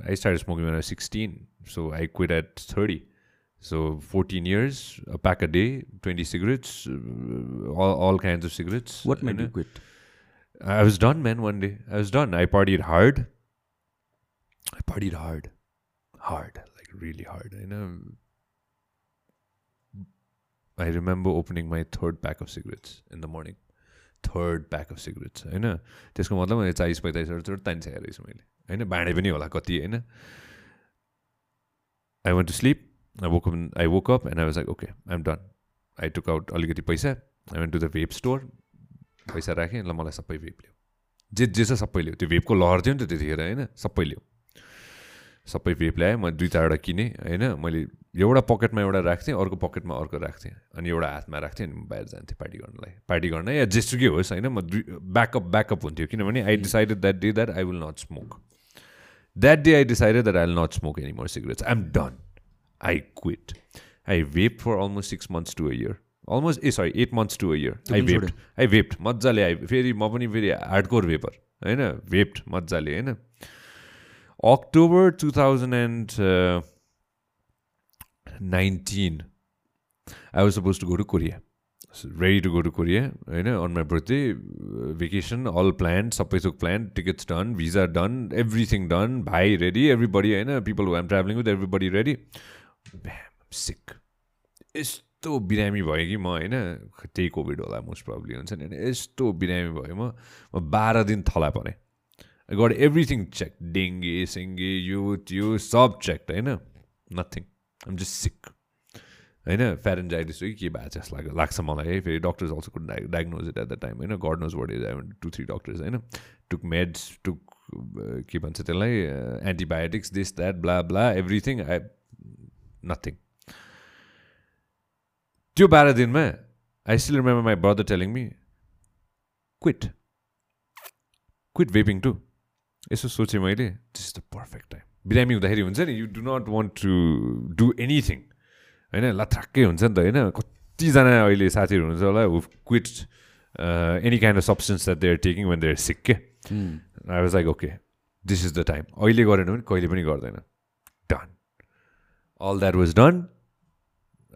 I start smoking sixteen so I quit at thirty So 14 years, a pack a day, 20 cigarettes, all, all kinds of cigarettes. What made you quit? I was done, man, one day. I was done. I partied hard. I partied hard. Hard. Like really hard. You know. I remember opening my third pack of cigarettes in the morning. Third pack of cigarettes होइन त्यसको मतलब मैले चालिस पैँतालिसहरू तानिसकेको रहेछु मैले होइन बाँडे पनि होला कति होइन I want to slip I woke I woke up and I was like okay I am done I took out अलिकति पैसा I went to the vape store पैसा राखेँ ल मलाई सबै भेप ल्याऊ जे जे छ सबै ल्याऊ त्यो भेपको लहर थियो नि त त्यतिखेर होइन सबै ल्याऊ सबै भेप ल्याएँ म दुई चारवटा किनेँ होइन मैले एउटा पकेटमा एउटा राख्थेँ अर्को पकेटमा अर्को राख्थेँ अनि एउटा हातमा राख्थेँ अनि बाहिर जान्थेँ पार्टी गर्नलाई पार्टी गर्न या जेसुकै होस् होइन म दुई ब्याकअप ब्याकअप हुन्थ्यो किनभने I decided that day that I will not smoke that day I decided that I will not smoke any more cigarettes I am done I quit I vape for almost six months to a year almost a sorry eight months to a year I vaped I vaped मजाले I फेरि म पनि फेरि hardcore vapour होइन vaped मजाले होइन October two thousand and nineteen I was suppose to go to Korea ready to go to Korea होइन on my birthday vacation all plan सबै थोक plan tickets done visa done everything done भाइ ready everybody होइन people want traveling with everybody ready sick यस्तो बिरामी भयो कि म होइन? त्यही कोभिड होला मोस्ट प्रब्लम हुन्छ नि होइन? यस्तो बिरामी भयो म। म बाह्र दिन थला परेँ। गड एभ्रिथिङ चेक डेङ्गे सेङ्गे यो त्यो सब चेक होइन? नथिङ आम जस्ट सिक होइन? प्यारेन्जाइटिस हो कि के भएको जस्तो लाग्यो लाग्छ मलाई। है फेरि डक्टर्स अल्सो कुन डाइ डायग्नोज एट द टाइम होइन? God knows word is I two three doctors होइन? टुक मेड्स टुक के भन्छ त्यसलाई antibiotics this that blah blah everything I nothing त्यो बाह्र दिनमा I still remember my brother telling me quit. Quit vaping too. यसो सोचेँ मैले this is the perfect time बिरामी हुँदाखेरि हुन्छ नि you do not want to do anything होइन लथाक्कै हुन्छ नि त होइन। कतिजना अहिले साथीहरू हुनुहुन्छ होला who quit any kind of substance that they're taking when they're sick के? I was like okay this is the time अहिले गरेन भने कहिले पनि गर्दैन। Done all that was done,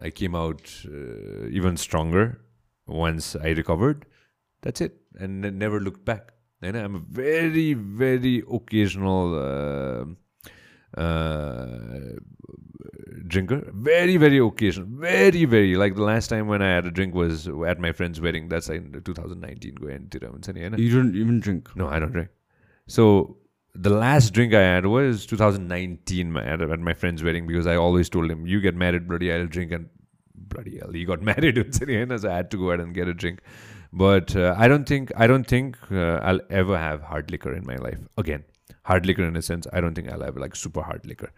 I came out uh, even stronger once I recovered. That's it, and never looked back. And I'm a very, very occasional uh, uh, drinker. Very, very occasional. Very, very like the last time when I had a drink was at my friend's wedding. That's in 2019. Eh, you don't even drink. No, I don't drink. So the last drink I had was 2019 at, at my friend's wedding because I always told him, you get married, bloody, I'll drink. And bloody hell, he got married. so I had to go out and get a drink. But uh, I don't think, I don't think uh, I'll ever have hard liquor in my life again. Hard liquor in a sense, I don't think I'll have like super hard liquor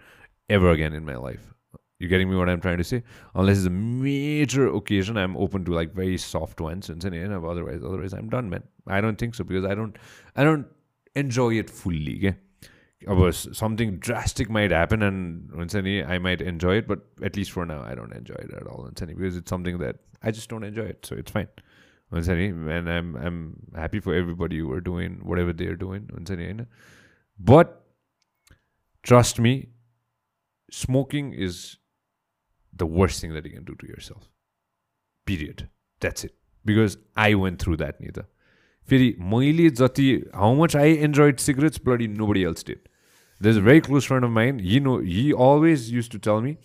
ever again in my life. You getting me what I'm trying to say? Unless it's a major occasion, I'm open to like very soft ones and otherwise, otherwise I'm done, man. I don't think so because I don't I don't enjoy it fully. Okay? Of something drastic might happen and I might enjoy it, but at least for now I don't enjoy it at all. Because it's something that I just don't enjoy it. So it's fine. And I'm I'm happy for everybody who are doing whatever they're doing. But trust me, smoking is the worst thing that you can do to yourself. Period. That's it. Because I went through that neither. फेरि मैले जति how much I enjoyed cigarettes bloody no buddy else did there is a very close friend of mind हि no हि always use to tell me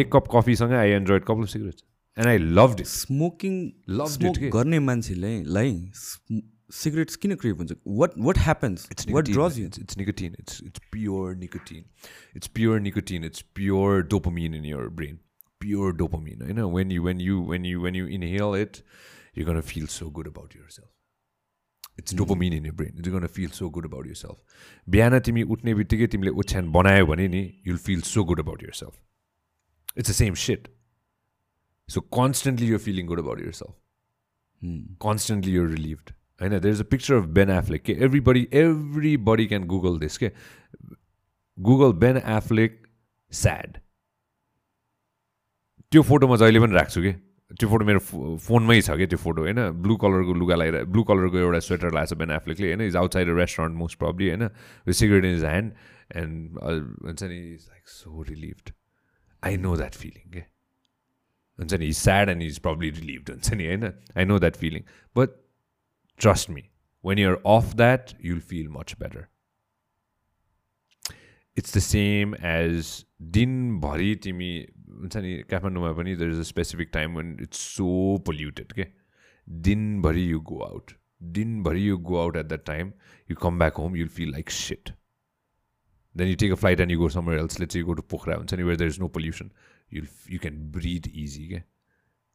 एक cup कफीसँग I एन्जोइड couple of cigarettes and I love it smoking लभ गर्ने मान्छेलाई cigarettes किन crave हुन्छ what what happens it's what draws you it's, nicotine it's it's pure nicotine it's pure nicotine it's pure dopamine in your brain pure dopamine you know when you when you when you when you inhale it you're going to feel so good about it's dopamine in your brain it's gonna feel so good about yourself बिहान तिमी उठ्ने बित्तिकै तिमीले ओछ्यान बनायो भने नि you'll feel so good about yourself it's a same set so constantly you feeling good about yourself constantly you're relieved होइन there is a picture of Ben Affleck के everybody everybody can Google this के Google Ben Affleck sad त्यो photo म जहिले पनि राख्छु कि त्यो फोटो मेरो फोनमै छ क्या त्यो फोटो होइन ब्लू कलरको लुगा लगाएर ब्लू कलरको एउटा स्वेटर लगाएको छ बेन एफ्लेकले होइन is outside a restaurant most probably होइन cigarette in is hand and हुन्छ नि is like so relieved I know that feeling के हुन्छ नि is sad and is probably relieved हुन्छ नि होइन I know that feeling but trust me when you're off that you'll feel much better it's the same as दिनभरि तिमी हुन्छ नि काठमाडौँमा पनि there is a specific time one it's so polluted के दिनभरि यु गो आउट दिनभरि you go out at that time you come back home you'll feel like shit then you take a flight and you go summer else let's you go to Pokhara हुन्छ नि where there is no pollution you you can breathe easy क्या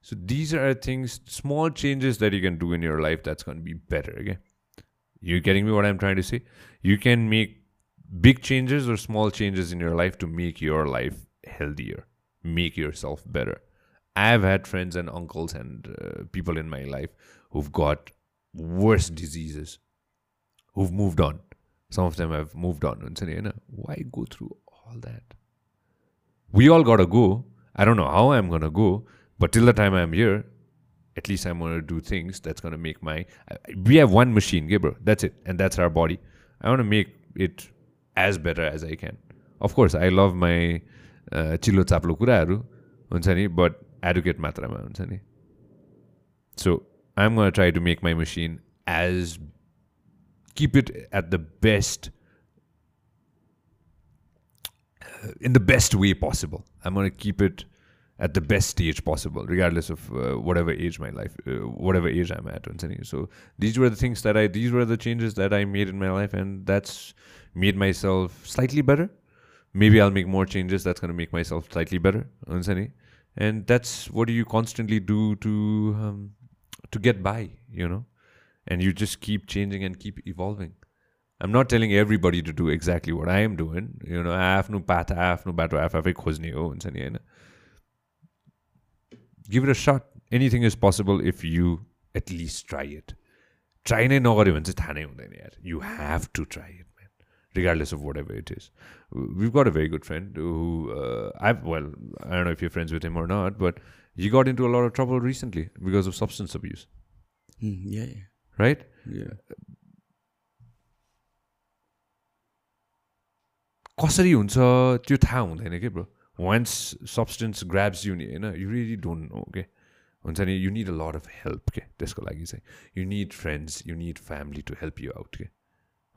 So these are things, small changes that you can do in your life that's going to be better. Okay, you getting me? What I'm trying to say? You can make big changes or small changes in your life to make your life healthier, make yourself better. I've had friends and uncles and uh, people in my life who've got worse diseases, who've moved on. Some of them have moved on. Why go through all that? We all gotta go. I don't know how I'm gonna go, but till the time I'm here, at least I'm gonna do things that's gonna make my. We have one machine, bro. That's it, and that's our body. I want to make it as better as I can. Of course, I love my चिल्लो चाप्लो कुराहरू हुन्छ नि but educate मात्रामा हुन्छ नि so I am try to make my machine as keep it at the best in the best way possible. I'm going to keep it at the best stage possible, regardless of uh, whatever age my life, uh, whatever age I'm at. So these were the things that I, these were the changes that I made in my life, and that's made myself slightly better. Maybe I'll make more changes. That's going to make myself slightly better. And that's what you constantly do to um, to get by, you know. And you just keep changing and keep evolving. I'm not telling everybody to do exactly what I am doing. You know, आफ्नो path आफ्नो बाटो आफै खोज्ने हो हुन्छ नि होइन give it a सट anything is possible if you at least try it try नै नगऱ्यो भने चाहिँ थाहा नै हुँदैन यार you have to try it man regardless of whatever it is. We've got a very good friend who uh, I've well, I don't know if you're friends with him or not, but he got into a lot of trouble recently because of substance abuse. Hmm, yeah, yeah. Right? Yeah. कसरी हुन्छ त्यो थाहा हुँदैन कि bro once substance grabs you नि होइन you really don't know के हुन्छ नि you need a lot of help के त्यसको लागि चाहिँ you need friends you need family to help you out के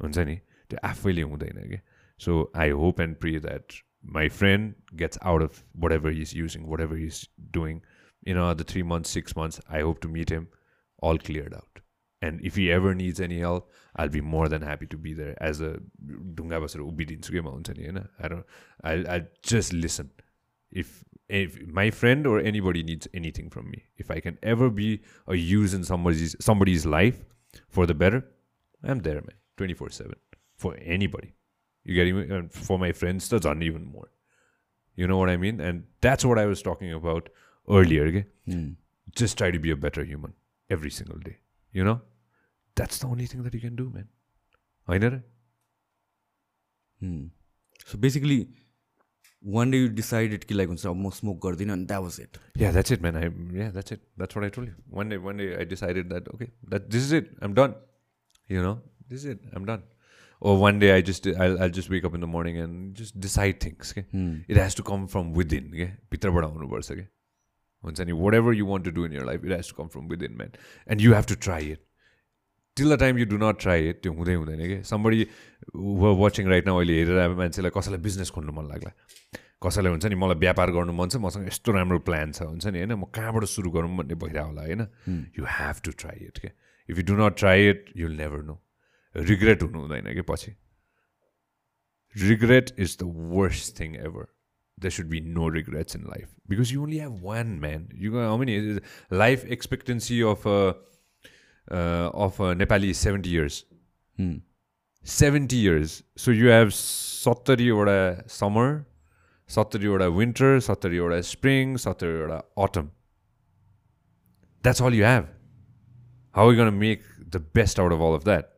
हुन्छ नि त्यो आफैले हुँदैन कि so I hope and pray that my friend gets out of whatever is using whatever is doing in a the three months six months I hope to meet him all cleared out. And if he ever needs any help, I'll be more than happy to be there as a ढुङ्गा बसेर उभिदिन्छु कि म हुन्छ नि होइन I don't I I just listen. If if my friend or anybody needs anything from me, if I can ever be a use in somebody's somebody's life for the better, I'm there, man. 24-7. For anybody. You getting me? And for my friends, that's on even more. You know what I mean? And that's what I was talking about earlier. Okay? Hmm. Just try to be a better human every single day. You know? That's the only thing that you can do, man. होइन र Hmm. So basically, one day you decided कि like हुन्छ अब म smoke गर्दिनँ and that was it. Yeah, that's it, man. I yeah, that's it. That's what I told you. One day, one day, I decided that okay, that this is it. I'm done. You know, this is it. I'm done. Or one day, I just I'll, I'll just wake up in the morning and just decide things. Okay, Hmm. it has to come from within. Okay, भित्रबाट आउनुपर्छ के हुन्छ नि whatever you want to do in your life it has to come from within man and you have to try it till the time you do not try it त्यो हुँदै हुँदैन कि somebody watching right न अहिले हेरेर मान्छेलाई कसैलाई business खोल्नु मन लाग्ला कसैलाई हुन्छ नि मलाई व्यापार गर्नु मन छ मसँग यस्तो राम्रो प्लान छ हुन्छ नि होइन म कहाँबाट सुरु गरौँ भन्ने भइरहेको होला होइन you have to try it के if you do not try it you'll never know regret हुनु हुँदैन कि पछि regret is the worst thing ever there should be no regrets in life because you only have one man you go how many life expectancy of a uh, of a nepali is 70 years Hmm. 70 years so you have 70 वटा summer 70 वटा winter 70 वटा spring 70 वटा autumn that's all you have how are you going to make the best out of all of that?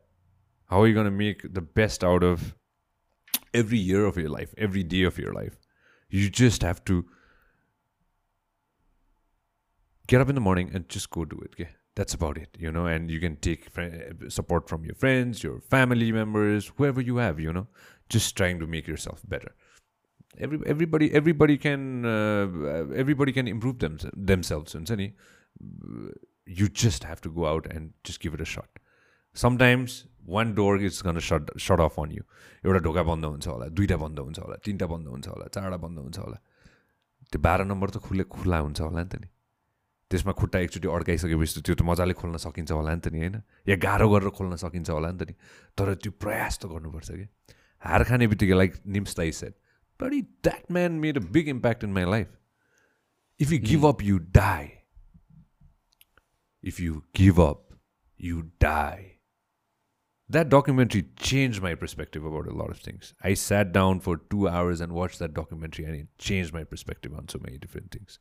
How are you going to make the best out of every year of your life, every day of your life? You just have to get up in the morning and just go do it. Okay? That's about it, you know. And you can take support from your friends, your family members, whoever you have, you know. Just trying to make yourself better. Every everybody everybody can uh, everybody can improve them, themselves. You just have to go out and just give it a shot. Sometimes one door is gonna shut shut off अन यु एउटा ढोका बन्द हुन्छ होला दुइटा बन्द हुन्छ होला तिनवटा बन्द हुन्छ होला चारवटा बन्द हुन्छ होला। त्यो बाह्र नम्बर त खुल्ले खुल्ला हुन्छ होला नि त नि। त्यसमा खुट्टा एकचोटि अड्काइसकेपछि त्यो त मजाले खोल्न सकिन्छ होला नि त नि होइन? या गाह्रो गरेर खोल्न सकिन्छ होला नि त नि। तर त्यो प्रयास त गर्नुपर्छ कि? हार खाने बित्तिकै like Nims Dai said but इ that man made a big impact in my life if you give up you die if you give up you die that documentary changed my perspective about a lot of things. I sat down for two hours and watched that documentary and it changed my perspective on so many different things.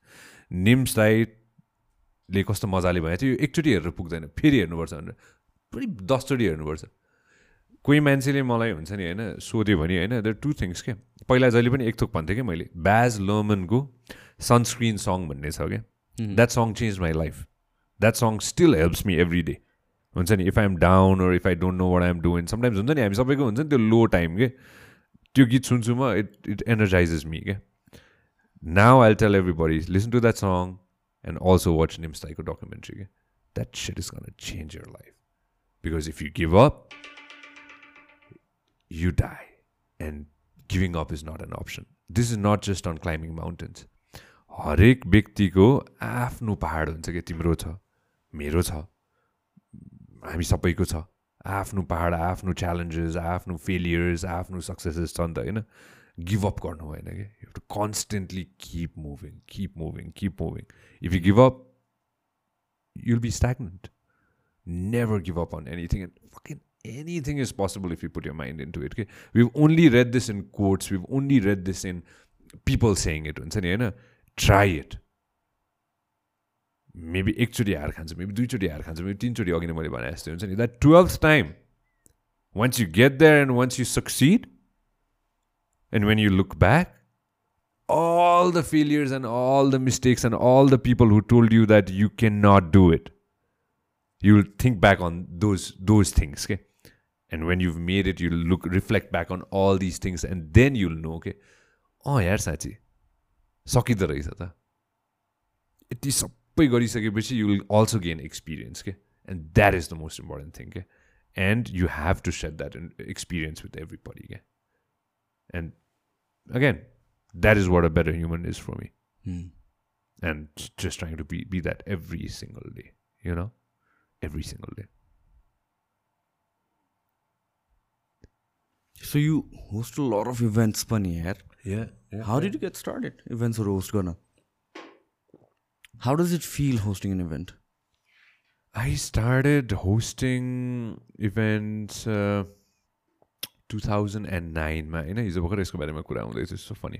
निम्सलाई कस्तो मजाले भएको थियो एकचोटि हेरेर पुग्दैन फेरि हेर्नुपर्छ भनेर पुरै दसचोटि हेर्नुपर्छ कोही मान्छेले मलाई हुन्छ नि होइन सोध्यो भने होइन देयर टु थिङ्स के पहिला जहिले पनि एक थोक भन्थेँ कि मैले ब्याज लोमनको सनस्क्रिन सङ भन्ने छ क्या that song change my life that song still helps me every day हुन्छ नि if I am down or if I don't know what I am doing sometimes हुन्छ नि हामी सबैको हुन्छ नि त्यो लो टाइम के त्यो गीत सुन्छु म इट इट एनर्जाइजेस मी के now I tell everybody listen to that song and also watch Nims ताइको documentary के that said is gonna change your life because if you give up you die. And giving up is not an option. This is not just on climbing mountains. हरेक व्यक्तिको आफ्नो पहाड हुन्छ कि तिम्रो छ मेरो छ हामी सबैको छ आफ्नो पहाड आफ्नो च्यालेन्जेस आफ्नो फेलियर्स आफ्नो सक्सेसेस छ नि त होइन गिभअप गर्नु भएन कि you to constantly keep moving keep moving keep moving if you give up you'll be stagnant never give up on anything and fucking anything is possible if you put your mind into it. Okay? We've only read this in quotes, we've only read this in people saying it. Try it. Maybe एकचोटि हार खान्छ maybe दुईचोटि हार खान्छ maybe तिनचोटि अघि नै मैले भने जस्तै हुन्छ नि that twelfth time ones you get there end ones you succeed and when you look back all the failures and all the mistakes and all the people who told you that you cannot do it you'll think back on those those things okay and when you've made it you'll look reflect back on all these things and then you'll know okay oh यार साँच्ची सकिँदो रहेछ त यति सब सबै गरिसकेपछि you will also gain experience के and that is the most important thing के and you have to set that experience with every बडी के end again that is what a better human is for me and just trying to be be that every single day you know every single day So you host a lot of events, Pani, here. Yeah. yeah How yeah. did you get How does it feel hosting an event? I started hosting events uh, 2009मा होइन हिजो भर्खर यसको बारेमा कुरा आउँदैछ so funny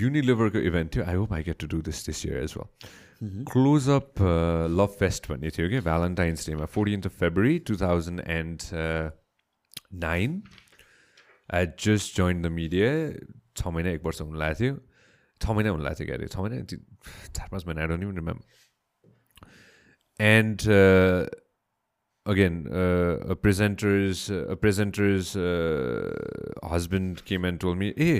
युनिलिभरको event थियो I hope I get to do this this year as well close up love fest भन्ने थियो कि भ्यालेन्टाइन्स डेमा fourteenth of February two thousand and nine I just join the media छ महिना एक वर्ष हुनु लागेको थियो छ महिना हुनु लाग्छ क्या अरे छ महिना चार पाँच महिना आएर नि ma'am and again प्रेजेन्टर्स प्रेजेन्टर्स husband came and told me ए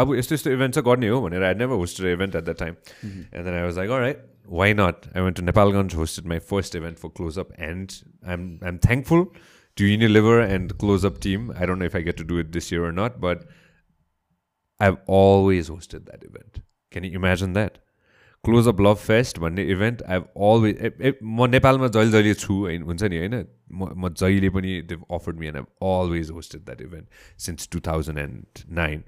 बाबु यस्तो यस्तो इभेन्ट चाहिँ गर्ने हो भनेर I never hosted event eight the time and then I was like right Y nut I went to Nepalgunj hosted my first event for close up and I M I am thankful to Unilever and Close Up team. I don't know if I get to do it this year or not, but I've always hosted that event. Can you imagine that? Close up love fest भन्ने event I always म नेपालमा जहिले जहिले छु हुन्छ नि होइन म जहिले पनि दे afford me and I always hosted that event since two thousand and nine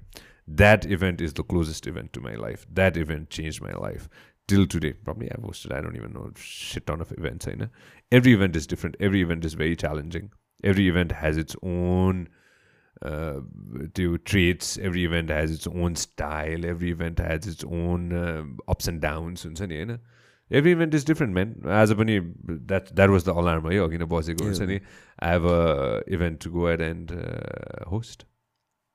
that event is the closest event to my life that event change my life till today probably I hosted I don't even know sit on off events होइन every event is different every event is very challenging every event has its own त्यो trades every event has its own style every event has its own ups and downs हुन्छ नि होइन every event is different man आज पनि that that was the alarm है अघि नै बसेको हुन्छ नि I have a event to go and and host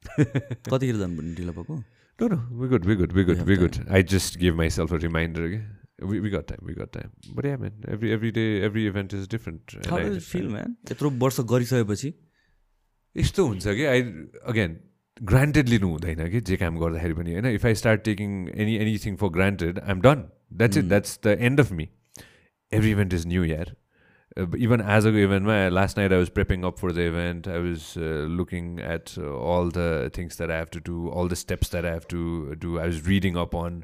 कतिखेर जानु ढिलो भएको no no we good we good we good we good I just give myself a reminder कि we got time we got time but every every day every event is different feel man यत्रो वर्ष गरिसकेपछि यस्तो हुन्छ कि I again granted लिनु हुँदैन कि जे काम गर्दाखेरि पनि होइन if I start taking any anything for granted I am done that's it that's the end of me every event is new यार इभन आजको इभेन्टमा last night I was प्रेपिङ up for the event I was looking at all the things that I have to do all the steps that I have to do I was reading up on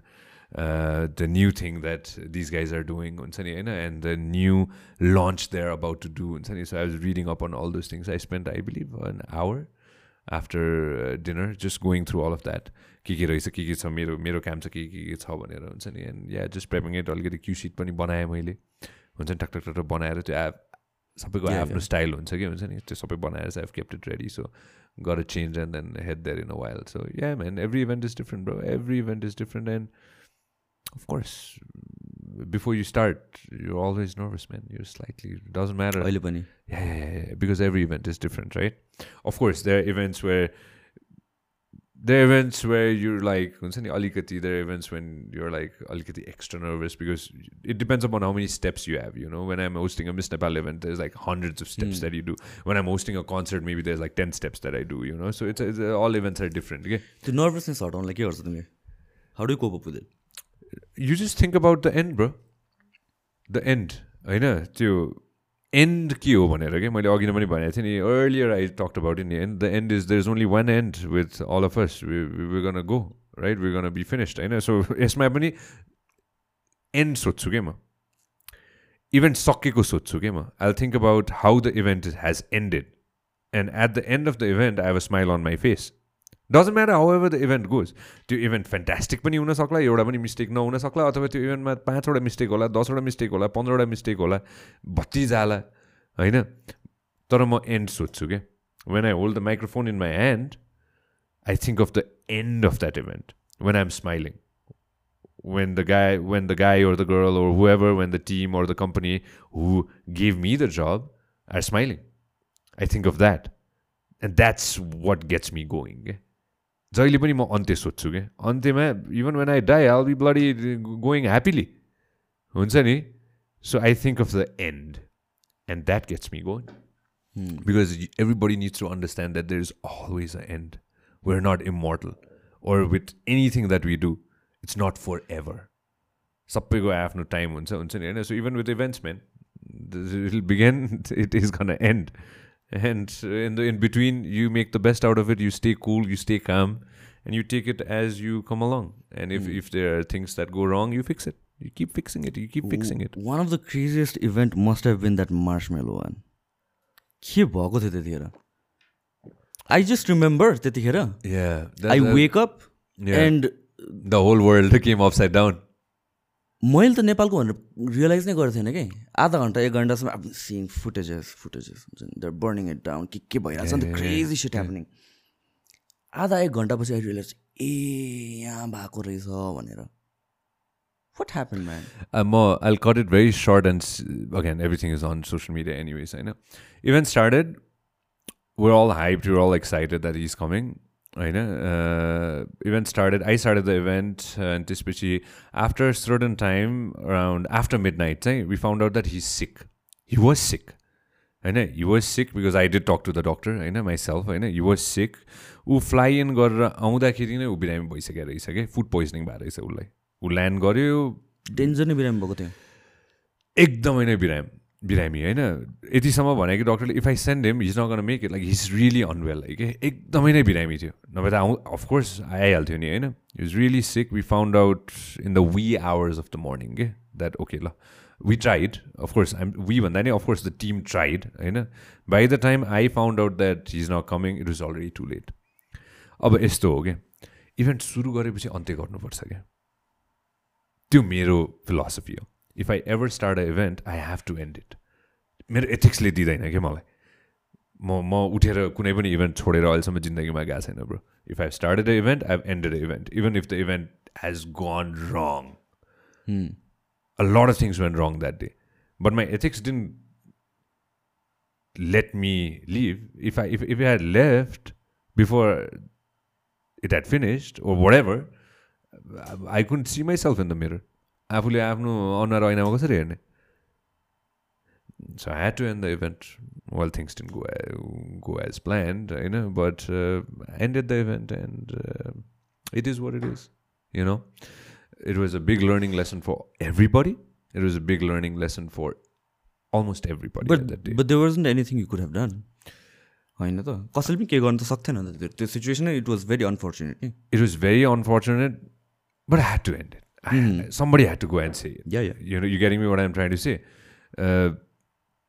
the new thing that this guys are doing हुन्छ नि होइन and the new launch there about to do हुन्छ नि so I was reading up on all those things I spend I believe an hour after dinner just going through all of that के के रहेछ के के छ मेरो मेरो काम छ के के के छ भनेर हुन्छ नि एन्ड या जस्ट प्रेपिङ इट अलिकति क्यु सिट पनि बनाएँ मैले हुन्छ नि टक टक बनाएर त्यो एप सबैको आफ्नो स्टाइल हुन्छ कि हुन्छ नि त्यो सबै बनाएर चाहिँ केप्ट इट रेडी सो गर change and then head there in a while so yeah man every event is different bro every event is different and Of course, before you start, you're always nervous, man. You're slightly doesn't matter. Yeah, yeah, yeah, because every event is different, right? Of course, there are events where there are events where you're like alikati. There are events when you're like alikati extra nervous because it depends upon how many steps you have. You know, when I'm hosting a Miss Nepal event, there's like hundreds of steps mm. that you do. When I'm hosting a concert, maybe there's like ten steps that I do. You know, so it's, it's all events are different. Okay? The nervousness out on like yours, how do you cope up with it? Just think about the end bro. The end i know to end के हो भनेर क्या मैले अघि नै पनि भनेको थिएँ नि earlier I talked about in end the end is there is only one end with all of us we gonna go right we gonna be finished होइन? सो यसमा पनि एन्ड सोध्छु क्या म? इभेन्ट सकेको सोध्छु क्या म? I think about how the event has ended and at the end of the event I have a smile on my face doesn't matter however the event goes त्यो event fantastic पनि हुनसक्ला एउटा पनि mistake नहुन सक्ला अथवा त्यो इभेन्टमा पाँचवटा मिस्टेक होला दसवटा मिस्टेक होला पन्ध्रवटा मिस्टेक होला भत्ती जाला होइन तर म एन्ड सोध्छु क्या when I hold the microphone in my hand I think of the end of that event when I am smiling when the guy when the guy or the girl or whoever when the team or the company who gave me the job are smiling i think of that and that's what gets me going जहिले पनि म अन्त्य सोध्छु क्या अन्त्यमा even when I die I'll be bloody going happily हुन्छ नि? So I think of the end end that gets me going because every needs to understand that there is always a end we're not immortal or with anything that we do it's not forever सबैको आफ्नो time हुन्छ हुन्छ नि? होइन? So even with events man will begin it is gonna end and in the in between you make the best out of it you stay cool you stay calm and you take it as you come along and if, mm. if there are things that go wrong you fix it you keep fixing it you keep fixing it one of the craziest event must have been that marshmallow one के भएको थियो त्यतिखेर आई just remember त्यतिखेर I wake up and the whole world came upside down मैले त नेपालको भनेर realise नै गरेको थिएन कि। आधा घन्टा एक घन्टासम्म आफ्नो सिङ फुटेजेस फुटेजेस हुन्छ नि? त बर्निङ इट डाउन के के भइरहेको छ नि क्रेज इज इट ह्यापनिङ आधा एक घन्टापछि आई रियलाइज ए यहाँ भएको रहेछ भनेर। वाट ह्यापन माइ म I cut it very short and again everything is on social media anyways होइन? Event started we're all hype you all excited that is coming होइन event started I started the event अनि त्यसपछि after certain time around after midnight चाहिँ we found out that he sick he was sick होइन he was sick because I did talk to the doctor होइन myself होइन he was सिक ऊ fly इन गरेर आउँदाखेरि नै ऊ बिरामी भइसकेको रहेछ क्या फुड पोइजनिङ भएको रहेछ उसलाई। ऊ ल्यान्ड गऱ्यो डेन्जर नै बिरामी भएको थियो। एकदमै नै बिरामी। बिरामी होइन? यतिसम्म भने कि डक्टरले if I send him he's not gonna make it like he's really unwell like एकदमै नै बिरामी थियो। नभए त आउँ अफकोर्स आइहाल्थ्यो नि होइन? Is really sick we found out in the wee hours of the morning के? द्याट ओके ल। We tried of course I'm we भन्दा नि of course the team tried होइन? By the time I found out that he's not coming it is already too late अब यस्तो हो क्या event सुरु गरेपछि अन्त्य गर्नुपर्छ क्या त्यो मेरो फिलोसफी हो। If I ever start a event I have to end it मेरो एथिक्सले दिँदैन क्या मलाई म म उठेर कुनै पनि इभेन्ट छोडेर अहिलेसम्म जिन्दगीमा गएको छैन bro if I started the event I have ended the event even if the event has gone रङ a lot of things went wrong that day. But my ethics didn't let me leave. If I if, if I had left before it had finished or whatever, I couldn't see myself in the mirror. आफूले आफ्नो अनुहार ऐनामा कसरी हेर्ने so had to end the event well things didn't go go as planned होइन but end the event end it is what it is you know it was a big learning lesson for every everybody it was a big learning lesson for almost every everybody but there was anything you could have done होइन त कसैले पनि केही गर्नु त सक्थेन त त्यो situation it was very unfortunate it was very unfortunate but had to end it somebody had to go and से या यु know you getting me watt I'm trying to से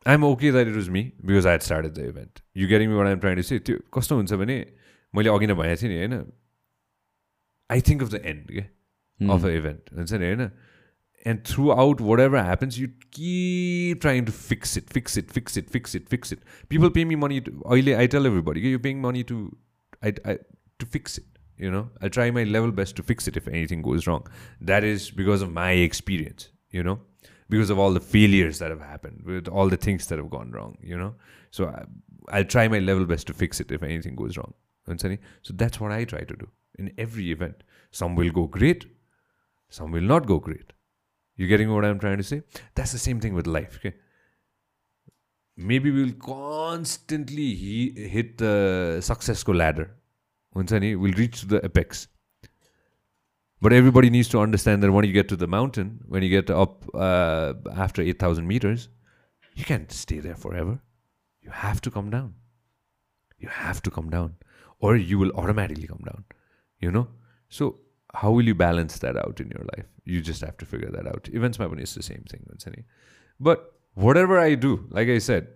I'm okay that it was me because I head started the event you getting me watt I'm trying to से त्यो कस्तो हुन्छ भने मैले अघि नै भनेको थिएँ नि होइन आई थिङ्क अफ द एन्ड के अफ द इभेन्ट हुन्छ नि होइन and throughout whatever happens you keep trying to fix it fix it fix it fix it fix it people pay me money to i tell everybody you're paying money to I, I, to fix it you know i try my level best to fix it if anything goes wrong that is because of my experience you know because of all the failures that have happened with all the things that have gone wrong you know so I, i'll try my level best to fix it if anything goes wrong so that's what i try to do in every event some will go great some will not go great you getting what I'm trying to say? That's the same thing with life. Okay. Maybe we'll constantly hit the success ladder. We'll reach the apex. But everybody needs to understand that when you get to the mountain, when you get up uh, after 8,000 meters, you can't stay there forever. You have to come down. You have to come down. Or you will automatically come down. You know? So how will you balance that out in your life? You just have to figure that out. Events map is the same thing. But whatever I do, like I said,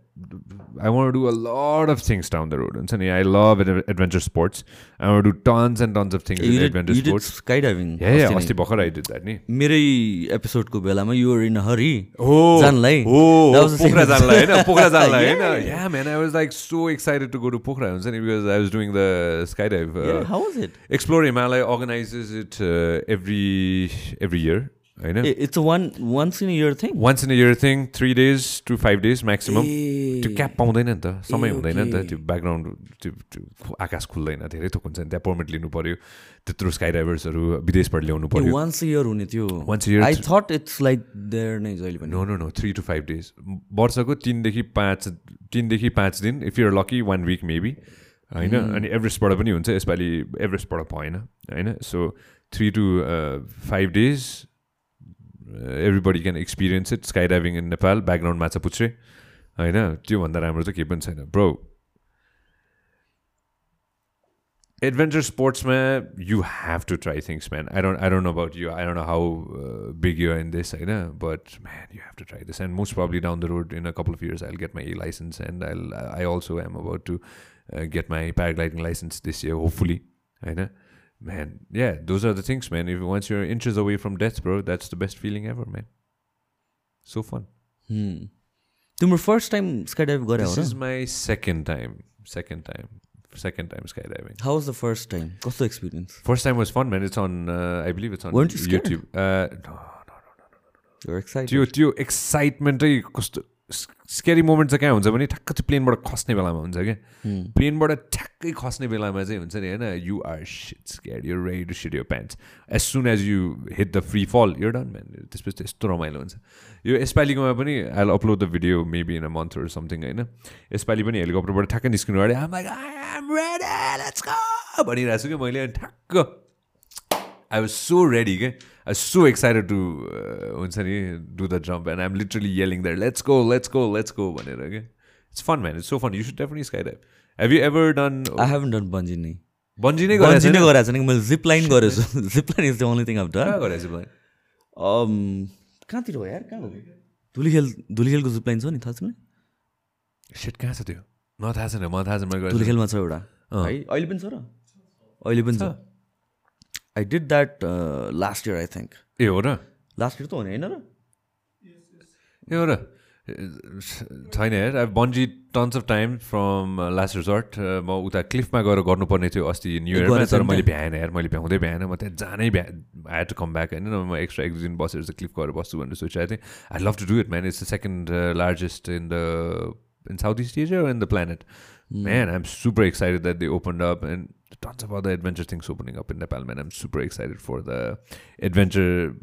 I want to do a lot of things down the road And I love adventure sports I want to do tons and tons of things in adventure sports did skydiving Yeah, yeah, yeah, I did that Mere episode ko bela, you were in a hurry Oh, oh, that was the same Pokhra zan lai, Pokhra zan lai Yeah, man, I was like so excited to go to Pokhra because I was doing the skydive Yeah, how was it? Explore Imali organizes it every every year होइन? It's one once in year thing once in year thing three days to five days maximum त्यो cap पाउँदैन नि त। समय हुँदैन नि त। त्यो ब्याकग्राउन्ड त्यो आकाश खुल्दैन। धेरै थोक हुन्छ नि त्यहाँ पर्मिट लिनु पऱ्यो त्यत्रो स्काई ड्राइभर्सहरू विदेशबाट ल्याउनु पऱ्यो वान्स इयर हुने थियो once year I thought it's like there नै जहिले पनि। No no no three to five days वर्षको तिनदेखि पाँच तिनदेखि पाँच दिन if you're lucky one week maybe होइन? अनि एभरेस्टबाट पनि हुन्छ। यसपालि एभरेस्टबाट भएन। होइन? So three to five days everybody can experience it sky diving in Nepal background माछा पुच्छ्रे होइन त्योभन्दा राम्रो चाहिँ केही पनि छैन ब्रो एडभेन्चर स्पोर्ट्समा यु have to try things man I don't I don't know about you I don't know how big you in this होइन but man you have to try this and most probably down the road in a couple of years I get my licence and I I also am about to get my paragliding licence this year hopefully होइन man, yeah, those are the things, man. If once you're inches away from death, bro, that's the best feeling ever, man. So fun. Hmm. तिम्रो first time स्काइडाइभ गरे this is my second time second time second time skydiving. How was the first time? What's the experience? First time was fun, man. It's on, uh, I believe it's on Weren't you scared? YouTube. Uh, no, no, no, no, no, no. You're excited. त्यो त्यो एक्साइटमेन्टै कस्तो scary moment चाहिँ कहाँ हुन्छ भने ठ्याक्क चाहिँ प्लेनबाट खस्ने बेलामा हुन्छ क्या प्लेनबाट ठ्याक्कै खस्ने बेलामा चाहिँ हुन्छ नि होइन you are shit scared you ready to shit your pants as soon as you hit the free fall yo done म्यान त्यसपछि यस्तो रमाइलो हुन्छ। यो यसपालिकोमा पनि I upload the video maybe in a month or something होइन? यसपालि पनि हेलिकप्टरबाट ठ्याक्कै निस्किनु अगाडि भनिरहेको छु कि मैले ठ्याक्क आई वाज सो रेडी के आई सो एक्साइटेड टु हुन्छ नि do the jump and I'm literally yelling that let's go let's go let's go भनेर के it's fun man it's so fun you should definitely sky dive have you ever done I have done bungee नै bungee नै bungee नै गराएको छैन मैले zip line गरेछु zip line is the only thing of गरेको zip line कहाँतिर हो यार? कहाँ हो? धुलीखेल धुलीखेलको जिप लाइन छ नि थाहा छ सेट कहाँ छ त्यो? म थाहा छैन म थाहा छैन धुलीखेलमा छ। एउटा। है अहिले पनि छ र? अहिले पनि छ। I did that last year I think ए हो र लास्ट इयर त हो नि होइन र ए हो र छैन हेर अब bungee tons of time from last resort म उता क्लिफमा गएर गर्नुपर्ने थियो अस्ति न्यु इयरमा तर मैले भ्याएन हेर मैले भ्याउँदै भ्याएन म त्यहाँ जानै भ्या आई टु कम ब्याक होइन म एक्स्ट्रा एक दिन बसेर चाहिँ क्लिफ गएर बस्छु भनेर सोचिरहेको थिएँ I love to do it man it's the second largest in the in Southeast Asia in the planet man I am super excited that they open up and tons of other adventure things opening up in Nepal, man. I'm super excited for the adventure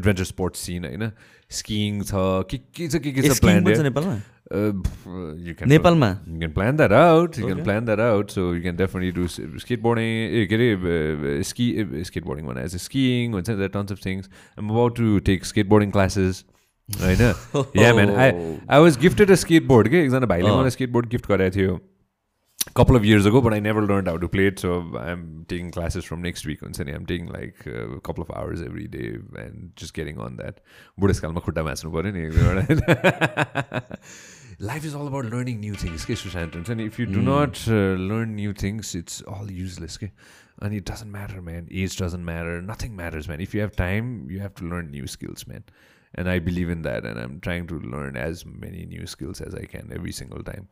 adventure sports scene, होइन skiing छ के के छ के के छ plan नेपालमा you can plan that out you can plan that out so you can definitely do skateboarding ए के अरे स्की स्केट बोर्डिङ भने एज स्किङ हुन्छ नि tons of things I'm about to take skateboarding classes होइन yeah man I I was gifted a skateboard के एकजना भाइले मलाई स्केट बोर्ड गिफ्ट गराएको थियो couple of years ago, but I never learned how to play it. So I'm taking classes from next week. On Sunday, I'm taking like a couple of hours every day and just getting on that. Life is all about learning new things. And if you do mm. not uh, learn new things, it's all useless. And it doesn't matter, man. Age doesn't matter. Nothing matters, man. If you have time, you have to learn new skills, man. And I believe in that. And I'm trying to learn as many new skills as I can every single time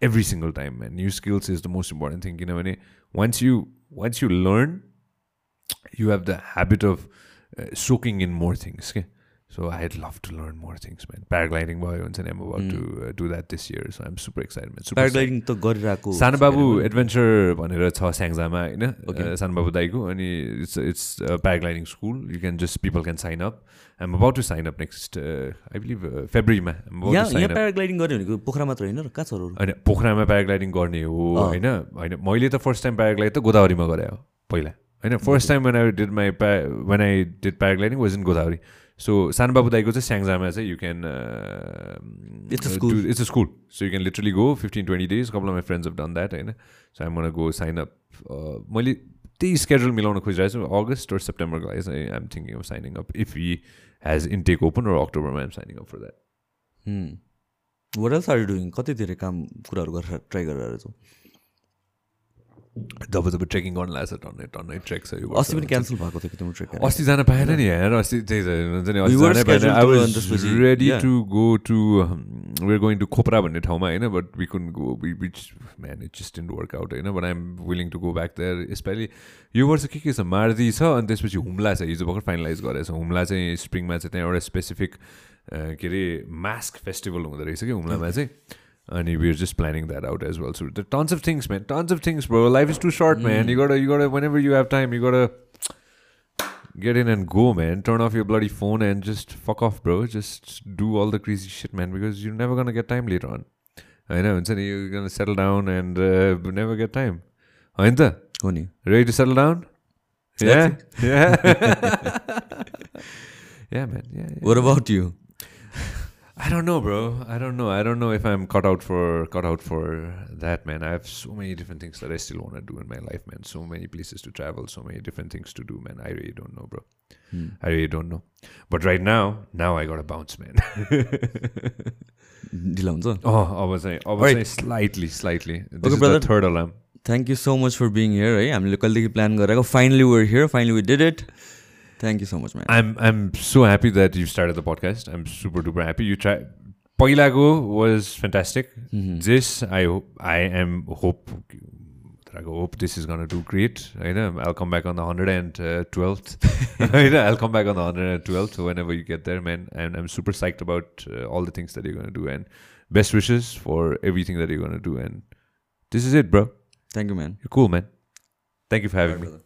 every single time man new skills is the most important thing you know when once you once you learn you have the habit of uh, soaking in more things? So i'd love to learn more things man. Paragliding boy once and i'm about mm. to uh, do that this year so i'm super excited man. Super paragliding त गरिरहेको सानो बाबु adventure भनेर छ स्याङ्जामा होइन? सानो बाबु दाईको अनि it's it's paragliding school you can just people can sign up I'm about to sign up next, uh, I believe, uh, फेब्रुअरीमा प्याराग्लाइडिङ गर्ने भनेको पोखरा मात्र होइन कहाँ छ होइन पोखरामा प्याराग्लाइडिङ गर्ने हो होइन? होइन मैले त फर्स्ट टाइम प्याराग्लाइड त गोदावरीमा गरेँ हो पहिला। होइन first time when I did my प्या when I did paragliding was in Godavari so सानो बाबु दाईको चाहिँ स्याङ्जामा चाहिँ you can it's a school so you can literally go fifteen twenty days couple my friends have done that होइन so आइ मन गो sign up मैले त्यही स्केड्युल मिलाउन खोजिरहेको छु अगस्त र सेप्टेम्बरको लागि चाहिँ I'm thinking of signing up if he has intake open र अक्टोबरमा I'm signing up for that what else are doing कति धेरै काम कुराहरू गरेर ट्राई गरेर छौ जब जब ट्रेकिङ गर्न लाग्छ टन्नै टन्नै ट्रेक छ यो अस्ति पनि क्यान्सल भएको थियो तिम्रो ट्रेक? अस्ति जान पाएन नि हेर अस्ति त्यही ready to go to where going to Khopra भन्ने ठाउँमा होइन but we couldn't go which man it just in work out होइन but I'm willing to go back there यसपालि यो वर्ष के के छ मार्दी छ अनि त्यसपछि हुम्ला छ हिजो भर्खर फाइनलाइज गरेको छ। हुम्ला चाहिँ स्प्रिङमा चाहिँ त्यहाँ एउटा स्पेसिफिक के अरे मास्क फेस्टिभल हुँदो रहेछ कि हुम्लामा चाहिँ। And we're just planning that out as well. So there tons of things, man. Tons of things, bro. Life is too short, man. You gotta, you gotta. Whenever you have time, you gotta get in and go, man. Turn off your bloody phone and just fuck off, bro. Just do all the crazy shit, man. Because you're never gonna get time later on. I know. And you're gonna settle down and uh, never get time. Ainda? Ready to settle down? Yeah, yeah, yeah, man. Yeah, yeah. What about you? I don't know, bro. I don't know. I don't know if I'm cut out for cut out for that, man. I have so many different things that I still want to do in my life, man. So many places to travel, so many different things to do, man. I really don't know, bro. Hmm. I really don't know. But right now, now I got to bounce, man. oh, I was I was right. slightly, slightly. This okay, is brother. the third alarm. Thank you so much for being here. Eh? हामीले कहिलेदेखि plan. Finally, we're here. Finally, we did it. Thank you so much, man. I'm I'm so happy that you started the podcast. I'm super duper happy. You try Pailago was fantastic. Mm-hmm. This I hope I am hope I go, hope this is gonna do great. I know I'll come back on the hundred and twelfth. I'll come back on the hundred and twelfth whenever you get there, man. And I'm super psyched about uh, all the things that you're gonna do and best wishes for everything that you're gonna do. And this is it, bro. Thank you, man. You're cool, man. Thank you for having me. Brother.